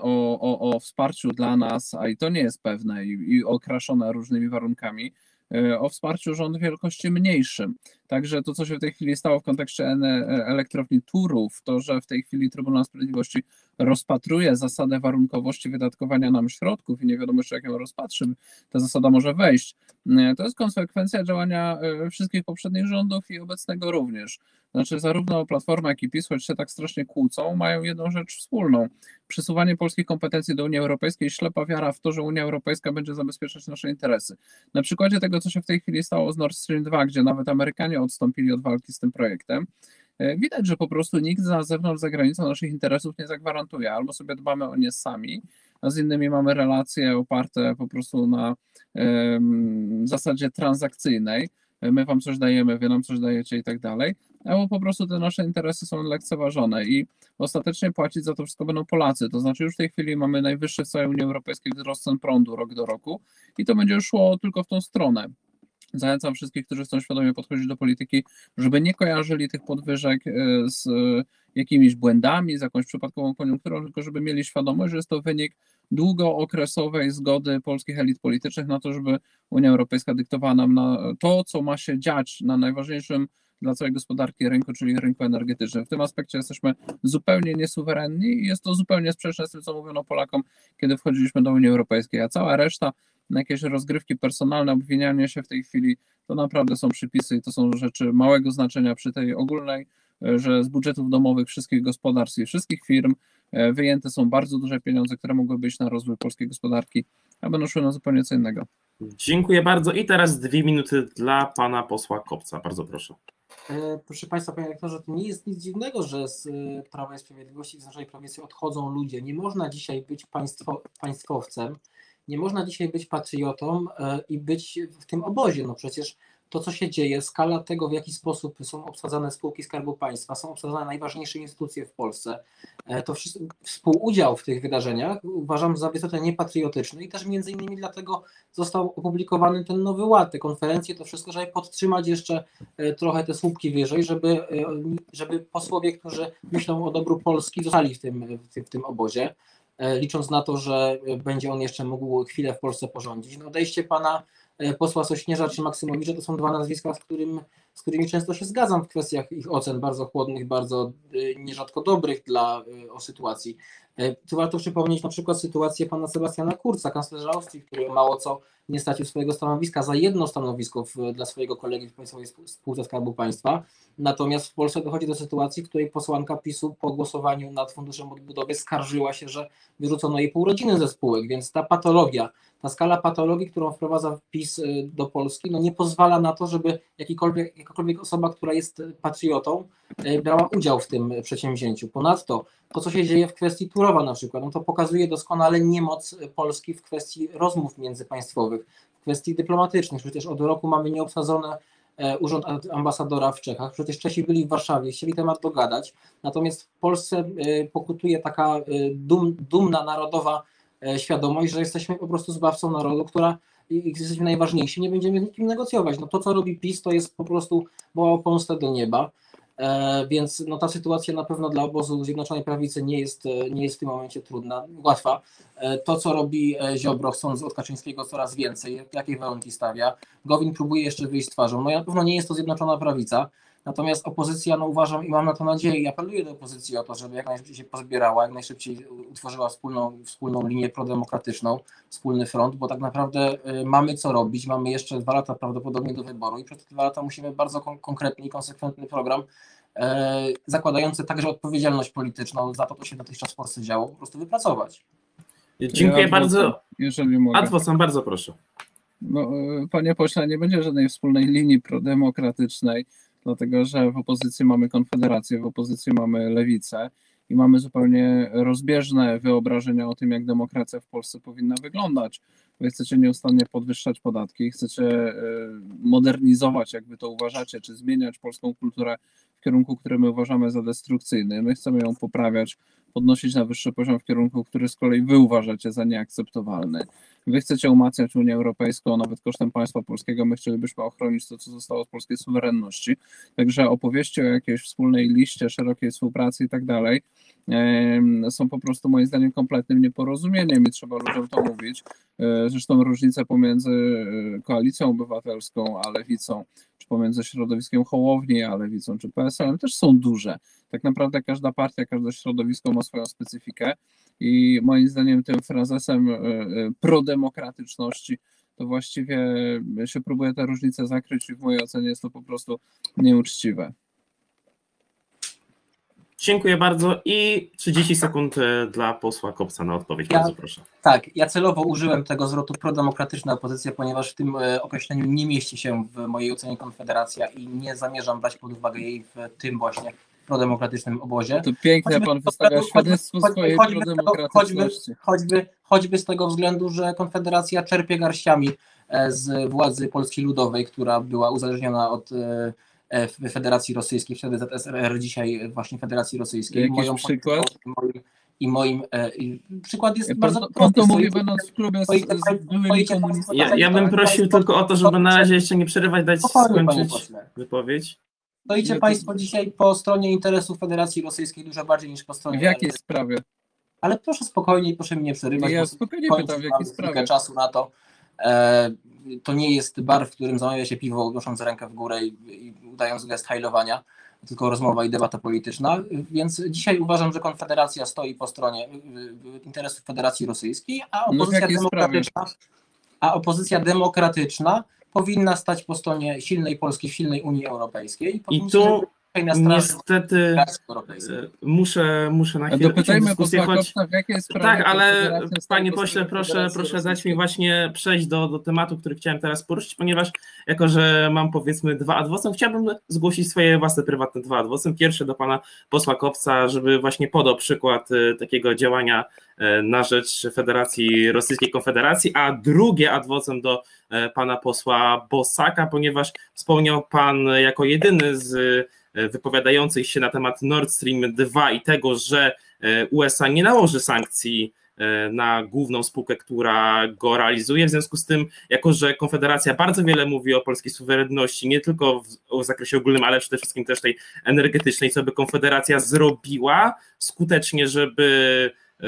o, o, o wsparciu dla nas, a i to nie jest pewne i, i okraszone różnymi warunkami, e, o wsparciu rządu wielkości mniejszym. Także to, co się w tej chwili stało w kontekście elektrowni Turów, to, że w tej chwili Trybunał Sprawiedliwości rozpatruje zasadę warunkowości wydatkowania nam środków i nie wiadomo jeszcze, jak ją rozpatrzy, ta zasada może wejść, e, to jest konsekwencja działania e, wszystkich poprzednich rządów i obecnego również. Znaczy, zarówno Platforma, jak i PiS, choć się tak strasznie kłócą, mają jedną rzecz wspólną. Przesuwanie polskich kompetencji do Unii Europejskiej, ślepa wiara w to, że Unia Europejska będzie zabezpieczać nasze interesy. Na przykładzie tego, co się w tej chwili stało z Nord Stream 2, gdzie nawet Amerykanie odstąpili od walki z tym projektem, widać, że po prostu nikt za zewnątrz, za granicą naszych interesów nie zagwarantuje. Albo sobie dbamy o nie sami, a z innymi mamy relacje oparte po prostu na um, zasadzie transakcyjnej. My wam coś dajemy, wy nam coś dajecie i tak dalej, albo po prostu te nasze interesy są lekceważone i ostatecznie płacić za to wszystko będą Polacy. To znaczy już w tej chwili mamy najwyższy w całej Unii Europejskiej wzrost cen prądu rok do roku i to będzie szło tylko w tą stronę. Zachęcam wszystkich, którzy chcą świadomie podchodzić do polityki, żeby nie kojarzyli tych podwyżek e, z jakimiś błędami, z jakąś przypadkową koniunkturą, tylko żeby mieli świadomość, że jest to wynik długookresowej zgody polskich elit politycznych na to, żeby Unia Europejska dyktowała nam na to, co ma się dziać na najważniejszym dla całej gospodarki rynku, czyli rynku energetycznego. W tym aspekcie jesteśmy zupełnie niesuwerenni i jest to zupełnie sprzeczne z tym, co mówiono Polakom, kiedy wchodziliśmy do Unii Europejskiej, a cała reszta, jakieś rozgrywki personalne, obwinianie się w tej chwili, to naprawdę są przypisy i to są rzeczy małego znaczenia przy tej ogólnej, e, że z budżetów domowych wszystkich gospodarstw i wszystkich firm e, wyjęte są bardzo duże pieniądze, które mogłyby iść na rozwój polskiej gospodarki, a będą szły na zupełnie co innego. Dziękuję bardzo. I teraz dwie minuty dla pana posła Kopca. Bardzo proszę. E, Proszę Państwa, Panie Rektorze, to nie jest nic dziwnego, że z Prawa i Sprawiedliwości, z Zjednoczonej Prawicy odchodzą ludzie. Nie można dzisiaj być państwo, państwowcem, nie można dzisiaj być patriotą e, i być w tym obozie. No przecież to, co się dzieje, skala tego, w jaki sposób są obsadzane spółki Skarbu Państwa, są obsadzane najważniejsze instytucje w Polsce, e, to współudział w tych wydarzeniach uważam za wysoce niepatriotyczny i też między innymi dlatego został opublikowany ten nowy ład, te konferencje, to wszystko, żeby podtrzymać jeszcze e, trochę te słupki wyżej, żeby, żeby posłowie, którzy myślą o dobru Polski, zostali w tym, w tym, w tym obozie, licząc na to, że będzie on jeszcze mógł chwilę w Polsce porządzić. No odejście pana e, posła Sośnierza czy Maksymowicza to są dwa nazwiska, z, którym, z którymi często się zgadzam w kwestiach ich ocen, bardzo chłodnych, bardzo e, nierzadko dobrych dla e, o sytuacji. E, Tu warto przypomnieć na przykład sytuację pana Sebastiana Kurza, kanclerza Austrii, który mało co nie stracił swojego stanowiska za jedno stanowisko w, dla swojego kolegi w Państwowej Spó- Spółce Skarbu Państwa. Natomiast w Polsce dochodzi do sytuacji, w której posłanka PiSu po głosowaniu nad Funduszem Odbudowy skarżyła się, że wyrzucono jej pół rodziny ze spółek, więc ta patologia, ta skala patologii, którą wprowadza PiS y, do Polski, no nie pozwala na to, żeby jakikolwiek, jakakolwiek osoba, która jest patriotą, y, brała udział w tym przedsięwzięciu. Ponadto to, co się dzieje w kwestii Turowa na przykład, no to pokazuje doskonale niemoc Polski w kwestii rozmów międzypaństwowych, w kwestii dyplomatycznych. Przecież od roku mamy nieobsadzone e, urząd ambasadora w Czechach. Przecież Czesi byli w Warszawie, chcieli temat dogadać. Natomiast w Polsce e, pokutuje taka e, dum, dumna narodowa e, świadomość, że jesteśmy po prostu zbawcą narodu, która i jesteśmy najważniejsi, nie będziemy z nikim negocjować. No to, co robi PiS, to jest po prostu woła pomstę do nieba. E, więc no, ta sytuacja na pewno dla obozu Zjednoczonej Prawicy nie jest, e, nie jest w tym momencie trudna, łatwa. E, to, co robi e, Ziobro, chcąc od Kaczyńskiego coraz więcej, jakie warunki stawia. Gowin próbuje jeszcze wyjść z twarzą. No na pewno nie jest to Zjednoczona Prawica, natomiast opozycja, no uważam i mam na to nadzieję i apeluję do opozycji o to, żeby jak najszybciej się pozbierała, jak najszybciej utworzyła wspólną, wspólną linię prodemokratyczną, wspólny front, bo tak naprawdę e, mamy co robić, mamy jeszcze dwa lata prawdopodobnie do wyboru i przez te dwa lata musimy bardzo kon- konkretny i konsekwentny program e, zakładający także odpowiedzialność polityczną za to, co się dotychczas w Polsce działo, po prostu wypracować. Dziękuję Ja bardzo. Jeżeli mogę. Adwocem, bardzo proszę. No, e, panie pośle, nie będzie żadnej wspólnej linii prodemokratycznej, dlatego że w opozycji mamy Konfederację, w opozycji mamy Lewicę i mamy zupełnie rozbieżne wyobrażenia o tym, jak demokracja w Polsce powinna wyglądać. Wy chcecie nieustannie podwyższać podatki, chcecie e, modernizować, jak wy to uważacie, czy zmieniać polską kulturę w kierunku, który my uważamy za destrukcyjny. My chcemy ją poprawiać, podnosić na wyższy poziom w kierunku, który z kolei wy uważacie za nieakceptowalny. Wy chcecie umacniać Unię Europejską nawet kosztem państwa polskiego. My chcielibyśmy ochronić to, co zostało z polskiej suwerenności. Także opowieści o jakiejś wspólnej liście, szerokiej współpracy i tak dalej są po prostu moim zdaniem kompletnym nieporozumieniem i trzeba ludziom to mówić. E, Zresztą różnice pomiędzy e, Koalicją Obywatelską a Lewicą, czy pomiędzy środowiskiem Hołowni a Lewicą, czy PSL-em też są duże. Tak naprawdę każda partia, każde środowisko ma swoją specyfikę i moim zdaniem tym frazesem e, e, prodemokratyczności to właściwie się próbuje te różnice zakryć i w mojej ocenie jest to po prostu nieuczciwe. Dziękuję bardzo i 30 sekund e, dla posła Kopca na odpowiedź. Ja- Bardzo proszę. Tak, ja celowo użyłem tego zwrotu prodemokratyczna opozycja, ponieważ w tym określeniu nie mieści się w mojej ocenie Konfederacja i nie zamierzam brać pod uwagę jej w tym właśnie prodemokratycznym obozie. To pięknie Choćby- pan wystawia choćby- świadectwo choćby- swojej choćby z tego- prodemokratyczności. choćby, choćby z tego względu, że Konfederacja czerpie garściami e, z władzy Polski Ludowej, która była uzależniona od e, e, Federacji Rosyjskiej, wtedy ZSRR, dzisiaj właśnie Federacji Rosyjskiej. Jakiś Moją przykład? I moim, i moim e, i przykład jest Pan, bardzo pan prosty. to mówi będąc w klubie z, z. Ja, ja bym prosił tylko o to, żeby na razie jeszcze nie przerywać, dać skończyć wypowiedź. Stoicie Nie, to- Państwo dzisiaj po stronie interesów Federacji Rosyjskiej dużo bardziej niż po stronie. W jakiej sprawie? Ale proszę spokojnie i proszę mnie nie przerywać. Ja spokojnie pytam, w jakiej sprawie? czasu na to. To nie jest bar, w którym zamawia się piwo, nosząc rękę w górę i, i udając gest hajlowania, tylko rozmowa i debata polityczna. Więc dzisiaj uważam, że Konfederacja stoi po stronie interesów Federacji Rosyjskiej, a No opozycja sprawie? demokratyczna, a opozycja demokratyczna powinna stać po stronie silnej Polski, silnej Unii Europejskiej. I być na straży niestety e, muszę, muszę na chwilę Dopytajmy dyskusję, choć... Tak, ale panie po pośle, proszę, proszę dać mi właśnie przejść do, do tematu, który chciałem teraz poruszyć, ponieważ jako, że mam powiedzmy dwa adwocem, chciałbym zgłosić swoje własne prywatne dwa adwocem. Pierwsze do pana posła Kopca, żeby właśnie podał przykład e, takiego działania e, na rzecz Federacji Rosyjskiej Konfederacji, a drugie adwocem do pana posła Bosaka, ponieważ wspomniał pan jako jedyny z e, wypowiadających się na temat Nord Stream 2 i tego, że e, USA nie nałoży sankcji e, na główną spółkę, która go realizuje. W związku z tym, jako że Konfederacja bardzo wiele mówi o polskiej suwerenności, nie tylko w, w zakresie ogólnym, ale przede wszystkim też tej energetycznej, co by Konfederacja zrobiła skutecznie, żeby e,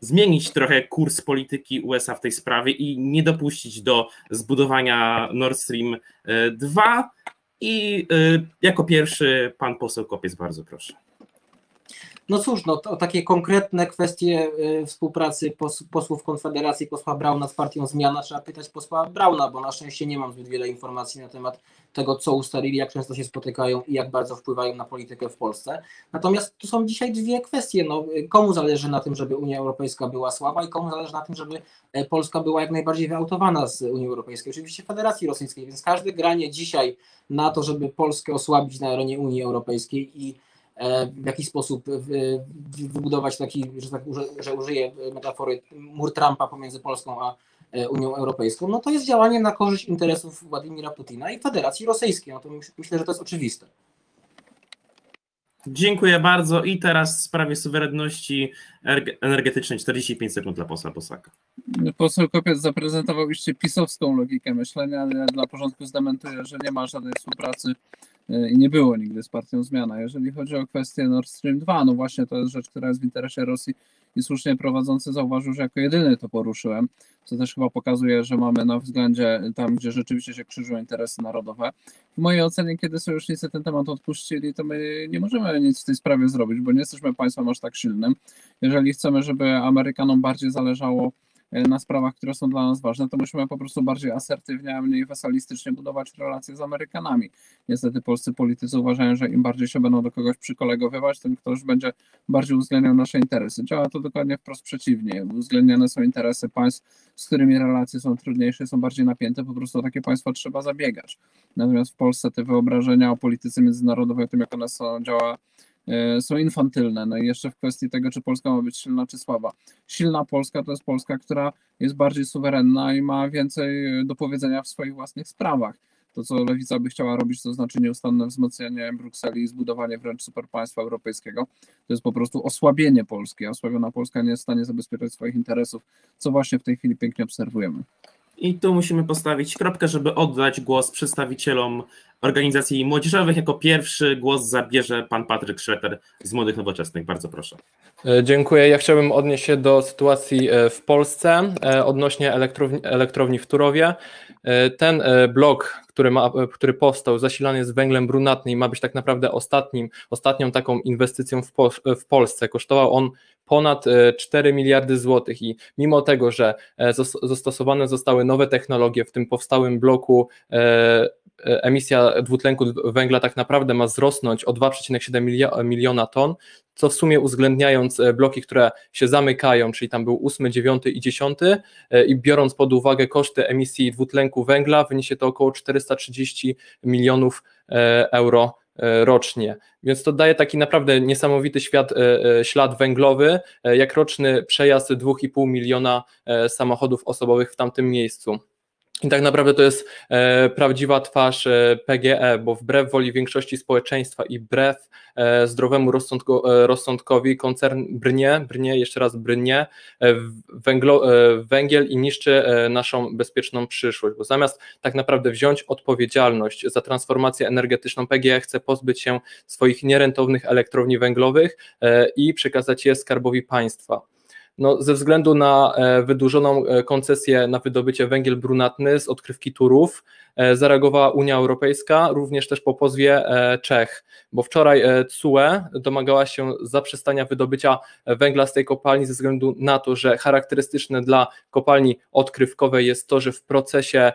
zmienić trochę kurs polityki USA w tej sprawie i nie dopuścić do zbudowania Nord Stream e, 2. I e, jako pierwszy pan poseł Kopiec, bardzo proszę. No cóż, no to takie konkretne kwestie y, współpracy pos, posłów Konfederacji, posła Brauna z partią Zmiana, trzeba pytać posła Brauna, bo na szczęście nie mam zbyt wiele informacji na temat tego, co ustalili, jak często się spotykają i jak bardzo wpływają na politykę w Polsce. Natomiast tu są dzisiaj dwie kwestie. No, komu zależy na tym, żeby Unia Europejska była słaba i komu zależy na tym, żeby e, Polska była jak najbardziej wyautowana z Unii Europejskiej, oczywiście Federacji Rosyjskiej, więc każde granie dzisiaj na to, żeby Polskę osłabić na arenie Unii Europejskiej i e, w jakiś sposób e, wy- wybudować taki, że, tak, że, użyję metafory, mur Trumpa pomiędzy Polską a e, Unią Europejską, no to jest działanie na korzyść interesów Władimira Putina i Federacji Rosyjskiej. No to myśl- myślę, że to jest oczywiste. Dziękuję bardzo. I teraz w sprawie suwerenności erge- energetycznej 45 sekund dla posła Bosaka. Poseł Kopiec zaprezentował iście pisowską logikę myślenia, ale ja dla porządku zdementuję, że nie ma żadnej współpracy e, i nie było nigdy z partią Zmiana. Jeżeli chodzi o kwestię Nord Stream 2, no właśnie to jest rzecz, która jest w interesie Rosji i słusznie prowadzący zauważył, że jako jedyny to poruszyłem, co też chyba pokazuje, że mamy na względzie tam, gdzie rzeczywiście się krzyżują interesy narodowe. W mojej ocenie, kiedy sojusznicy ten temat odpuścili, to my nie możemy nic w tej sprawie zrobić, bo nie jesteśmy państwem aż tak silnym. Jeżeli chcemy, żeby Amerykanom bardziej zależało e, na sprawach, które są dla nas ważne, to musimy po prostu bardziej asertywnie, a mniej wesalistycznie budować relacje z Amerykanami. Niestety polscy politycy uważają, że im bardziej się będą do kogoś przykolegowywać, tym ktoś będzie bardziej uwzględniał nasze interesy. Działa to dokładnie wprost przeciwnie. Uwzględniane są interesy państw, z którymi relacje są trudniejsze, są bardziej napięte, po prostu o takie państwa trzeba zabiegać. Natomiast w Polsce te wyobrażenia o polityce międzynarodowej, o tym jak ona działa, są infantylne. No i jeszcze w kwestii tego, czy Polska ma być silna, czy słaba. Silna Polska to jest Polska, która jest bardziej suwerenna i ma więcej do powiedzenia w swoich własnych sprawach. To, co Lewica by chciała robić, to znaczy nieustanne wzmocnienie Brukseli i zbudowanie wręcz superpaństwa europejskiego. To jest po prostu osłabienie Polski. Osłabiona Polska nie jest w stanie zabezpieczać swoich interesów, co właśnie w tej chwili pięknie obserwujemy. I tu musimy postawić kropkę, żeby oddać głos przedstawicielom organizacji młodzieżowych. Jako pierwszy głos zabierze pan Patryk Szreter z Młodych Nowoczesnych. Bardzo proszę. E, Dziękuję. Ja chciałbym odnieść się do sytuacji e, w Polsce e, odnośnie elektrowni, elektrowni w Turowie. Ten blok, który, ma, który powstał, zasilany jest węglem brunatnym i ma być tak naprawdę ostatnim, ostatnią taką inwestycją w, po, w Polsce. Kosztował on ponad e, 4 miliardy złotych i mimo tego, że zas- zastosowane zostały nowe technologie w tym powstałym bloku, emisja dwutlenku węgla tak naprawdę ma wzrosnąć o 2,7 milio- miliona ton, co w sumie uwzględniając e, bloki, które się zamykają, czyli tam był 8, 9 i 10 e, i biorąc pod uwagę koszty emisji dwutlenku węgla, wyniesie to około 430 milionów e, euro e, rocznie. Więc to daje taki naprawdę niesamowity świat, e, e, ślad węglowy, e, jak roczny przejazd 2,5 miliona e, samochodów osobowych w tamtym miejscu. I tak naprawdę to jest e, prawdziwa twarz e, PGE, bo wbrew woli większości społeczeństwa i wbrew e, zdrowemu rozsądko, e, rozsądkowi koncern brnie, brnie, jeszcze raz brnie e, węglo, e, węgiel i niszczy naszą bezpieczną przyszłość, bo zamiast tak naprawdę wziąć odpowiedzialność za transformację energetyczną, PGE chce pozbyć się swoich nierentownych elektrowni węglowych i przekazać je skarbowi państwa. No, ze względu na e, wydłużoną e, koncesję na wydobycie węgiel brunatny z odkrywki Turów e, zareagowała Unia Europejska, również też po pozwie Czech, bo wczoraj CUE domagała się zaprzestania wydobycia węgla z tej kopalni ze względu na to, że charakterystyczne dla kopalni odkrywkowej jest to, że w procesie,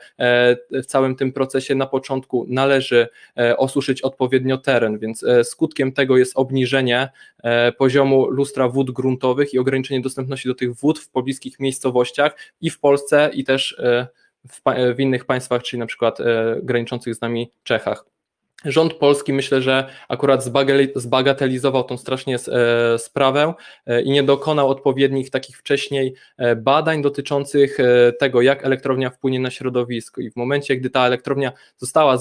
w całym tym procesie na początku należy osuszyć odpowiednio teren, więc skutkiem tego jest obniżenie poziomu lustra wód gruntowych i ograniczenie dostępności do tych wód w pobliskich miejscowościach i w Polsce i też e, w, w innych państwach, czyli na przykład e, graniczących z nami Czechach. Rząd polski myślę, że akurat zbagatelizował tą strasznie e, sprawę e, i nie dokonał odpowiednich takich wcześniej e, badań dotyczących tego, jak elektrownia wpłynie na środowisko. I w momencie, gdy ta elektrownia została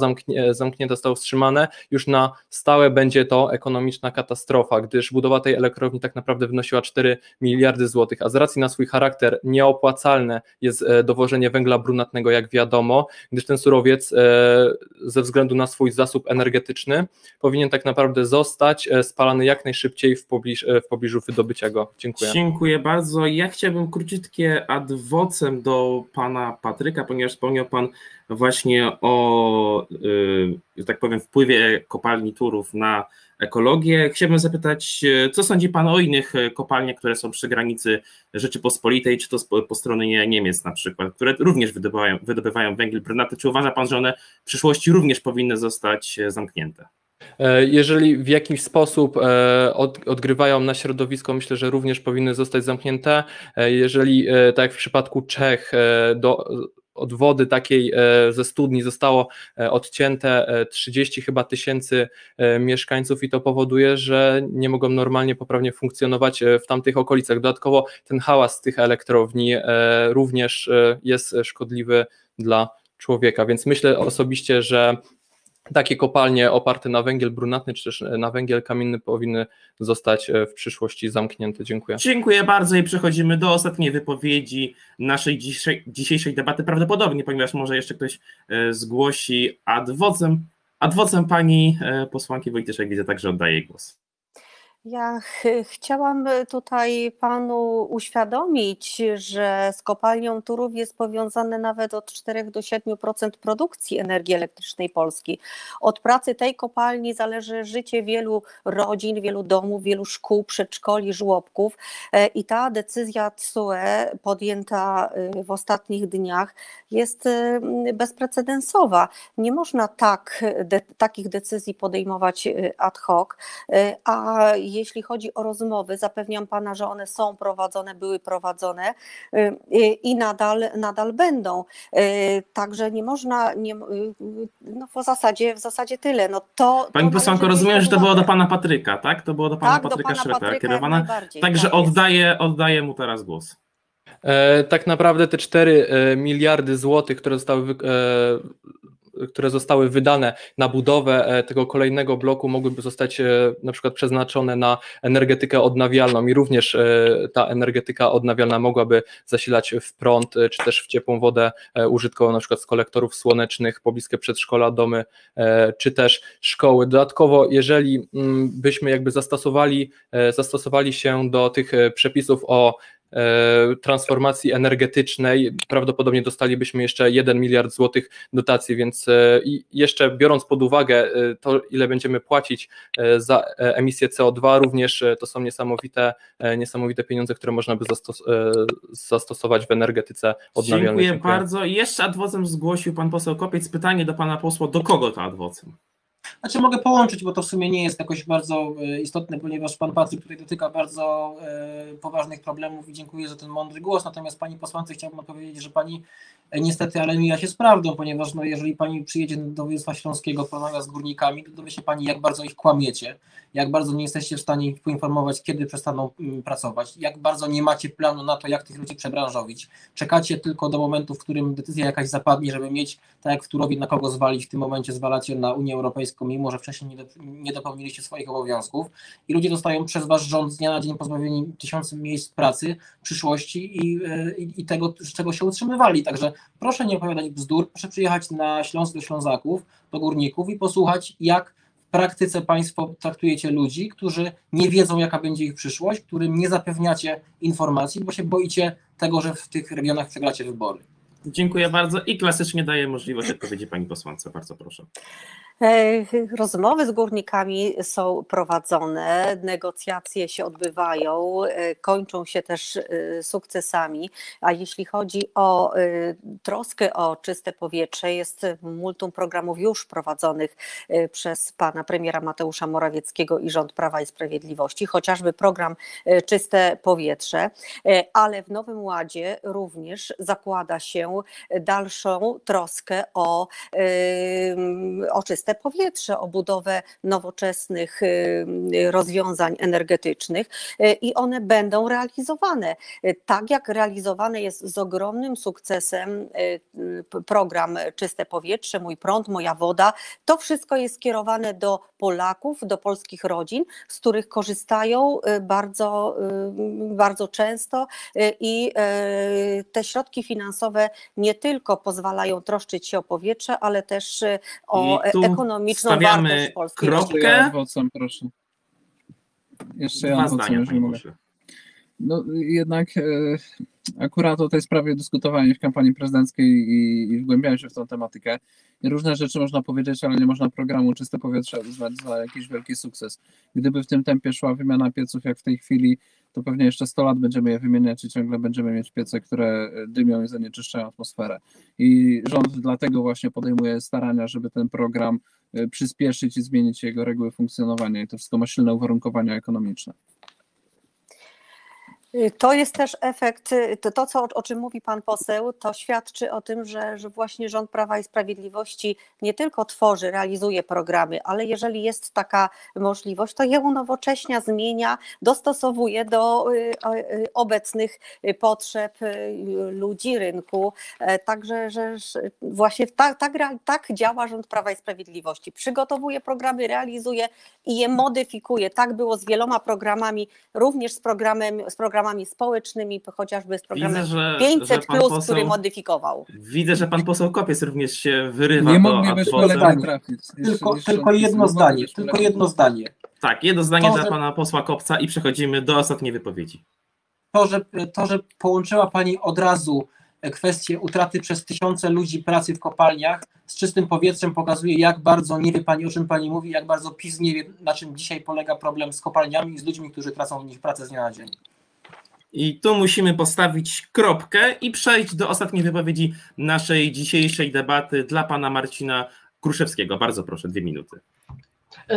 zamknięta, zostało wstrzymane, już na stałe będzie to ekonomiczna katastrofa, gdyż budowa tej elektrowni tak naprawdę wynosiła 4 miliardy złotych, a z racji na swój charakter nieopłacalne jest dowożenie węgla brunatnego, jak wiadomo, gdyż ten surowiec ze względu na swój zasób energetyczny powinien tak naprawdę zostać e, spalany jak najszybciej w, pobliż, e, w pobliżu wydobycia go. Dziękuję. Dziękuję bardzo. Ja chciałbym króciutkie adwocem do pana Patryka, ponieważ wspomniał pan właśnie o, y, że tak powiem, wpływie kopalni Turów na ekologię. Chciałbym zapytać, e, co sądzi Pan o innych e, kopalniach, które są przy granicy Rzeczypospolitej, czy to po stronie Niemiec na przykład, które również wydobywają, wydobywają węgiel brunatny. Czy uważa Pan, że one w przyszłości również powinny zostać e, zamknięte? Jeżeli w jakiś sposób odgrywają na środowisko, myślę, że również powinny zostać zamknięte. Jeżeli, tak jak w przypadku Czech, do, od wody takiej e, ze studni zostało e, odcięte 30 e, chyba tysięcy mieszkańców i to powoduje, że nie mogą normalnie, poprawnie funkcjonować w tamtych okolicach. Dodatkowo ten hałas tych elektrowni również jest szkodliwy dla człowieka, więc myślę osobiście, że takie kopalnie oparte na węgiel brunatny czy też na węgiel kamienny powinny zostać e, w przyszłości zamknięte. Dziękuję. Dziękuję bardzo i przechodzimy do ostatniej wypowiedzi naszej dzisiejszej, dzisiejszej debaty. Prawdopodobnie, ponieważ może jeszcze ktoś e, zgłosi adwocem. Adwocem pani e, posłanki Wojtyszek widzę, także oddaję głos. Ja ch chciałam tutaj panu uświadomić, że z kopalnią Turów jest powiązane nawet od 4 do 7% produkcji energii elektrycznej Polski. Od pracy tej kopalni zależy życie wielu rodzin, wielu domów, wielu szkół, przedszkoli, żłobków e, i ta decyzja TSUE podjęta e, w ostatnich dniach jest e, bezprecedensowa. Nie można tak, de, takich decyzji podejmować ad hoc, a jeśli chodzi o rozmowy, zapewniam Pana, że one są prowadzone, były prowadzone y, y, i nadal, nadal będą. Y, także nie można, nie, no w zasadzie, w zasadzie tyle. No to, Pani to posłanko, rozumiem, że to było do Pana Patryka, tak? To było do Pana tak, Patryka Szreta kierowane. Także tak oddaję, oddaję mu teraz głos. E, tak naprawdę te 4 e, miliardy złotych, które zostały e, które zostały wydane na budowę e, tego kolejnego bloku mogłyby zostać e, na przykład przeznaczone na energetykę odnawialną i również e, ta energetyka odnawialna mogłaby zasilać w prąd czy też w ciepłą wodę użytkową na przykład z kolektorów słonecznych, pobliskie przedszkola, domy czy też szkoły. Dodatkowo, jeżeli mm, byśmy jakby zastosowali, zastosowali się do tych przepisów o transformacji energetycznej prawdopodobnie dostalibyśmy jeszcze 1 miliard złotych dotacji, więc e, jeszcze biorąc pod uwagę e, to, ile będziemy płacić za emisję CO2, również to są niesamowite, niesamowite pieniądze, które można by zastos zastosować w energetyce odnawialnej. Dziękuję, Dziękuję. bardzo. I jeszcze adwocem zgłosił pan poseł Kopiec pytanie do pana posła, do kogo to adwocem? Znaczy mogę połączyć, bo to w sumie nie jest jakoś bardzo e, istotne, ponieważ pan Patryk tutaj dotyka bardzo e, poważnych problemów i dziękuję za ten mądry głos. Natomiast pani posłance chciałbym odpowiedzieć, że pani e, niestety, ale mija się z prawdą, ponieważ no, jeżeli pani przyjedzie do województwa śląskiego, porozmawia z górnikami, to dowie się pani, jak bardzo ich kłamiecie, jak bardzo nie jesteście w stanie ich poinformować, kiedy przestaną mm, pracować, jak bardzo nie macie planu na to, jak tych ludzi przebranżowić. Czekacie tylko do momentu, w którym decyzja jakaś zapadnie, żeby mieć, tak jak w Turowie, na kogo zwalić. W tym momencie zwalacie na Unię Europejską mimo że wcześniej nie, do, nie dopełniliście swoich obowiązków i ludzie dostają przez wasz rząd z dnia na dzień pozbawieni tysiące miejsc pracy, przyszłości i, e, i, i tego, z czego się utrzymywali. Także proszę nie opowiadać bzdur, proszę przyjechać na Śląsk do Ślązaków, do górników i posłuchać, jak praktyce Państwo traktujecie ludzi, którzy nie wiedzą, jaka będzie ich przyszłość, którym nie zapewniacie informacji, bo się boicie tego, że w tych regionach przegracie wybory. Dziękuję bardzo i klasycznie daję możliwość odpowiedzi pani posłance. Bardzo proszę. E, rozmowy z górnikami są prowadzone, negocjacje się odbywają, e, kończą się też e, sukcesami, a jeśli chodzi o troskę o czyste powietrze, jest multum programów już prowadzonych przez pana premiera Mateusza Morawieckiego i rząd Prawa i Sprawiedliwości, chociażby program Czyste Powietrze, ale w Nowym Ładzie również zakłada się dalszą troskę o, o czyste powietrze, o budowę nowoczesnych y, rozwiązań energetycznych y, i one będą realizowane. Y, tak jak realizowany jest z ogromnym sukcesem program Czyste Powietrze, Mój Prąd, Moja Woda, to wszystko jest skierowane do Polaków, do polskich rodzin, z których korzystają bardzo, bardzo często i te środki finansowe nie tylko pozwalają troszczyć się o powietrze, ale też o ekonomiczną Stawiamy wartość polskiej kropkę. Jeszcze ja proszę. Jeszcze ja zdania, jeżeli mogę. No jednak e, akurat o tej sprawie dyskutowałem w kampanii prezydenckiej i, i wgłębiałem się w tą tematykę. Różne rzeczy można powiedzieć, ale nie można programu Czyste Powietrze uznać za jakiś wielki sukces. Gdyby w tym tempie szła wymiana pieców jak w tej chwili, to pewnie jeszcze 100 lat będziemy je wymieniać i ciągle będziemy mieć piece, które dymią i zanieczyszczają atmosferę. I rząd dlatego właśnie podejmuje starania, żeby ten program e, przyspieszyć i zmienić jego reguły funkcjonowania. I to wszystko ma silne uwarunkowania ekonomiczne. To jest też efekt, to, to co, o czym mówi pan poseł, to świadczy o tym, że, że właśnie rząd Prawa i Sprawiedliwości nie tylko tworzy, realizuje programy, ale jeżeli jest taka możliwość, to je unowocześnia, zmienia, dostosowuje do y, y, obecnych potrzeb y, ludzi, rynku. E, także że właśnie tak, tak, tak działa rząd Prawa i Sprawiedliwości. Przygotowuje programy, realizuje i je modyfikuje. Tak było z wieloma programami, również z programem, z programem programami społecznymi, chociażby z programem Widzę, że- 500, że pan plus, poseł- który modyfikował. Widzę, że pan poseł Kopiec również się wyrywa Nie moglibyśmy lepiej trafić. Tylko, tylko jedno zdanie, tylko jedno zdanie. Tak, jedno zdanie To, dla że- pana posła Kopca i przechodzimy do ostatniej wypowiedzi. To że, to, że połączyła Pani od razu kwestię utraty przez tysiące ludzi pracy w kopalniach z czystym powietrzem pokazuje, jak bardzo nie wie Pani, o czym Pani mówi, jak bardzo PiS nie wie, na czym dzisiaj polega problem z kopalniami i z ludźmi, którzy tracą w nich pracę z dnia na dzień. I tu musimy postawić kropkę i przejść do ostatniej wypowiedzi naszej dzisiejszej debaty dla pana Marcina Kruszewskiego. Bardzo proszę, dwie minuty.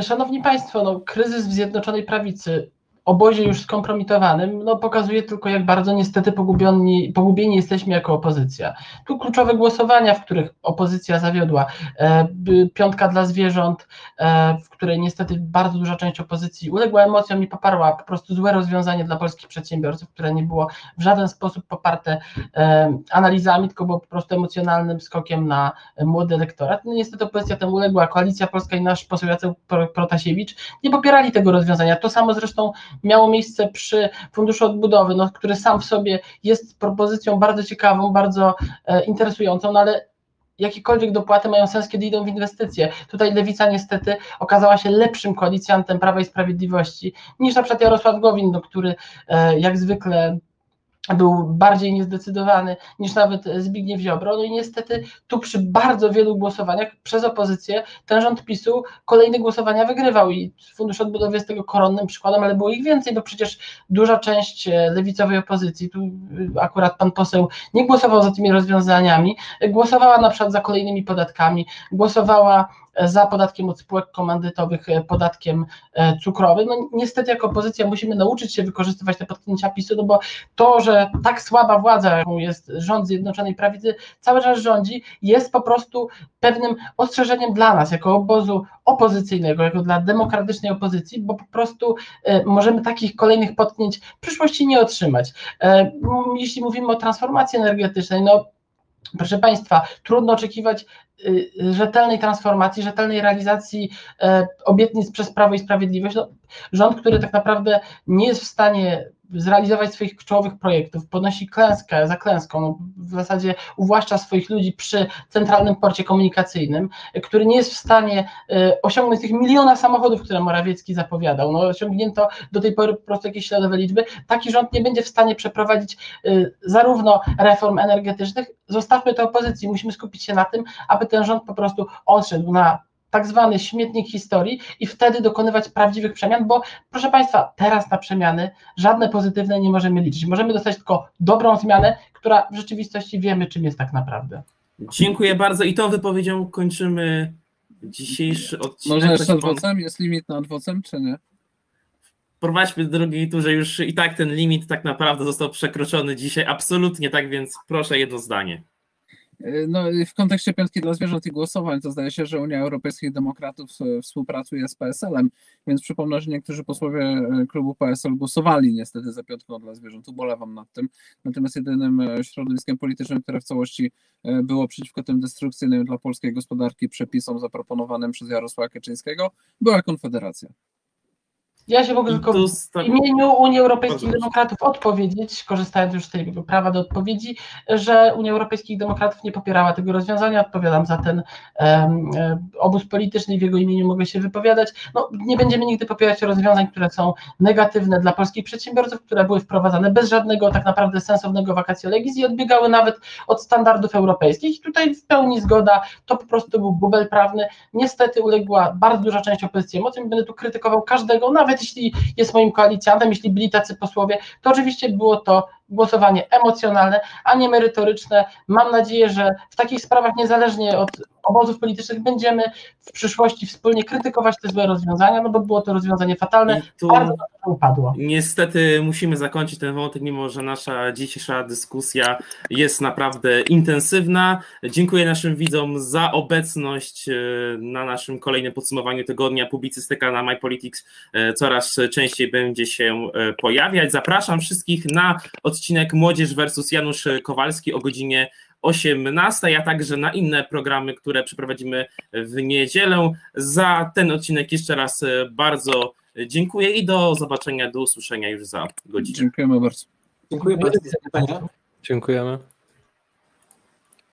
Szanowni Państwo, no, kryzys w Zjednoczonej Prawicy, obozie już skompromitowanym, no, pokazuje tylko, jak bardzo niestety pogubieni, pogubieni jesteśmy jako opozycja. Tu kluczowe głosowania, w których opozycja zawiodła. E, piątka dla zwierząt, e, w której niestety bardzo duża część opozycji uległa emocjom i poparła po prostu złe rozwiązanie dla polskich przedsiębiorców, które nie było w żaden sposób poparte e, analizami, tylko było po prostu emocjonalnym skokiem na młody elektorat. No niestety opozycja temu uległa. Koalicja Polska i nasz poseł Jacek Pro- Protasiewicz nie popierali tego rozwiązania. To samo zresztą miało miejsce przy Funduszu Odbudowy, no, który sam w sobie jest propozycją bardzo ciekawą, bardzo e, interesującą, no ale jakiekolwiek dopłaty mają sens, kiedy idą w inwestycje. Tutaj Lewica niestety okazała się lepszym koalicjantem Prawa i Sprawiedliwości niż na przykład Jarosław Gowin, no, który e, jak zwykle był bardziej niezdecydowany niż nawet Zbigniew Ziobro. No i niestety tu przy bardzo wielu głosowaniach przez opozycję ten rząd PiSu kolejne głosowania wygrywał i Fundusz Odbudowy jest tego koronnym przykładem, ale było ich więcej, bo przecież duża część e, lewicowej opozycji, tu y, akurat pan poseł nie głosował za tymi rozwiązaniami, e, głosowała na przykład za kolejnymi podatkami, głosowała e, za podatkiem od spółek komandytowych, e, podatkiem e, cukrowym. No niestety jako opozycja musimy nauczyć się wykorzystywać te potknięcia PiSu, no bo to, że tak słaba władza, jaką jest rząd Zjednoczonej Prawicy, cały czas rządzi, jest po prostu pewnym ostrzeżeniem dla nas, jako obozu opozycyjnego, jako dla demokratycznej opozycji, bo po prostu e, możemy takich kolejnych potknięć w przyszłości nie otrzymać. Jeśli mówimy o transformacji energetycznej, no Proszę Państwa, trudno oczekiwać y, rzetelnej transformacji, rzetelnej realizacji e, obietnic przez Prawo i Sprawiedliwość. No, rząd, który tak naprawdę nie jest w stanie zrealizować swoich czołowych projektów, ponosi klęskę za klęską, no, w zasadzie uwłaszcza swoich ludzi przy centralnym porcie komunikacyjnym, który nie jest w stanie y, osiągnąć tych miliona samochodów, które Morawiecki zapowiadał. No, osiągnięto do tej pory po prostu jakieś śladowe liczby. Taki rząd nie będzie w stanie przeprowadzić y, zarówno reform energetycznych, zostawmy to opozycji, musimy skupić się na tym, aby ten rząd po prostu odszedł na tak zwany śmietnik historii i wtedy dokonywać prawdziwych przemian, bo proszę Państwa, teraz na przemiany żadne pozytywne nie możemy liczyć. Możemy dostać tylko dobrą zmianę, która w rzeczywistości wiemy, czym jest tak naprawdę. Dziękuję bardzo i tą wypowiedzią kończymy dzisiejszy odcinek. Może jeszcze adwocem? Jest limit na adwocem, czy nie? Prowadźmy w drugiej turze, już i tak ten limit tak naprawdę został przekroczony dzisiaj, absolutnie tak, więc proszę jedno zdanie. No, w kontekście piątki dla zwierząt i głosowań, to zdaje się, że Unia Europejskich Demokratów e, współpracuje z PSL-em, więc przypomnę, że niektórzy posłowie e, klubu PSL głosowali niestety za piątką dla zwierząt. Ubolewam nad tym. Natomiast jedynym e, środowiskiem politycznym, które w całości było przeciwko tym destrukcyjnym dla polskiej gospodarki przepisom zaproponowanym przez Jarosława Kaczyńskiego, była Konfederacja. Ja się mogę tylko w imieniu Unii Europejskich Demokratów odpowiedzieć, korzystając już z tego prawa do odpowiedzi, że Unia Europejskich Demokratów nie popierała tego rozwiązania. Odpowiadam za ten um, obóz polityczny i w jego imieniu mogę się wypowiadać. No, nie będziemy nigdy popierać rozwiązań, które są negatywne dla polskich przedsiębiorców, które były wprowadzane bez żadnego tak naprawdę sensownego vacatio legis i odbiegały nawet od standardów europejskich. I tutaj w pełni zgoda, to po prostu był bubel prawny. Niestety uległa bardzo duża część opozycji emocjom. Będę tu krytykował każdego, nawet nawet jeśli jest moim koalicjantem, jeśli byli tacy posłowie, to oczywiście było to głosowanie emocjonalne, a nie merytoryczne. Mam nadzieję, że w takich sprawach, niezależnie od obozów politycznych, będziemy w przyszłości wspólnie krytykować te złe rozwiązania, no bo było to rozwiązanie fatalne, bardzo to upadło. Niestety musimy zakończyć ten wątek, mimo że nasza dzisiejsza dyskusja jest naprawdę intensywna. Dziękuję naszym widzom za obecność e, na naszym kolejnym podsumowaniu tygodnia. Publicystyka na MyPolitics e, coraz częściej będzie się e, pojawiać. Zapraszam wszystkich na odcinek Młodzież versus Janusz Kowalski o godzinie 18, a także na inne programy, które przeprowadzimy w niedzielę. Za ten odcinek jeszcze raz bardzo dziękuję i do zobaczenia, do usłyszenia już za godzinę. Dziękujemy bardzo. Dziękuję bardzo za pytania. Dziękujemy.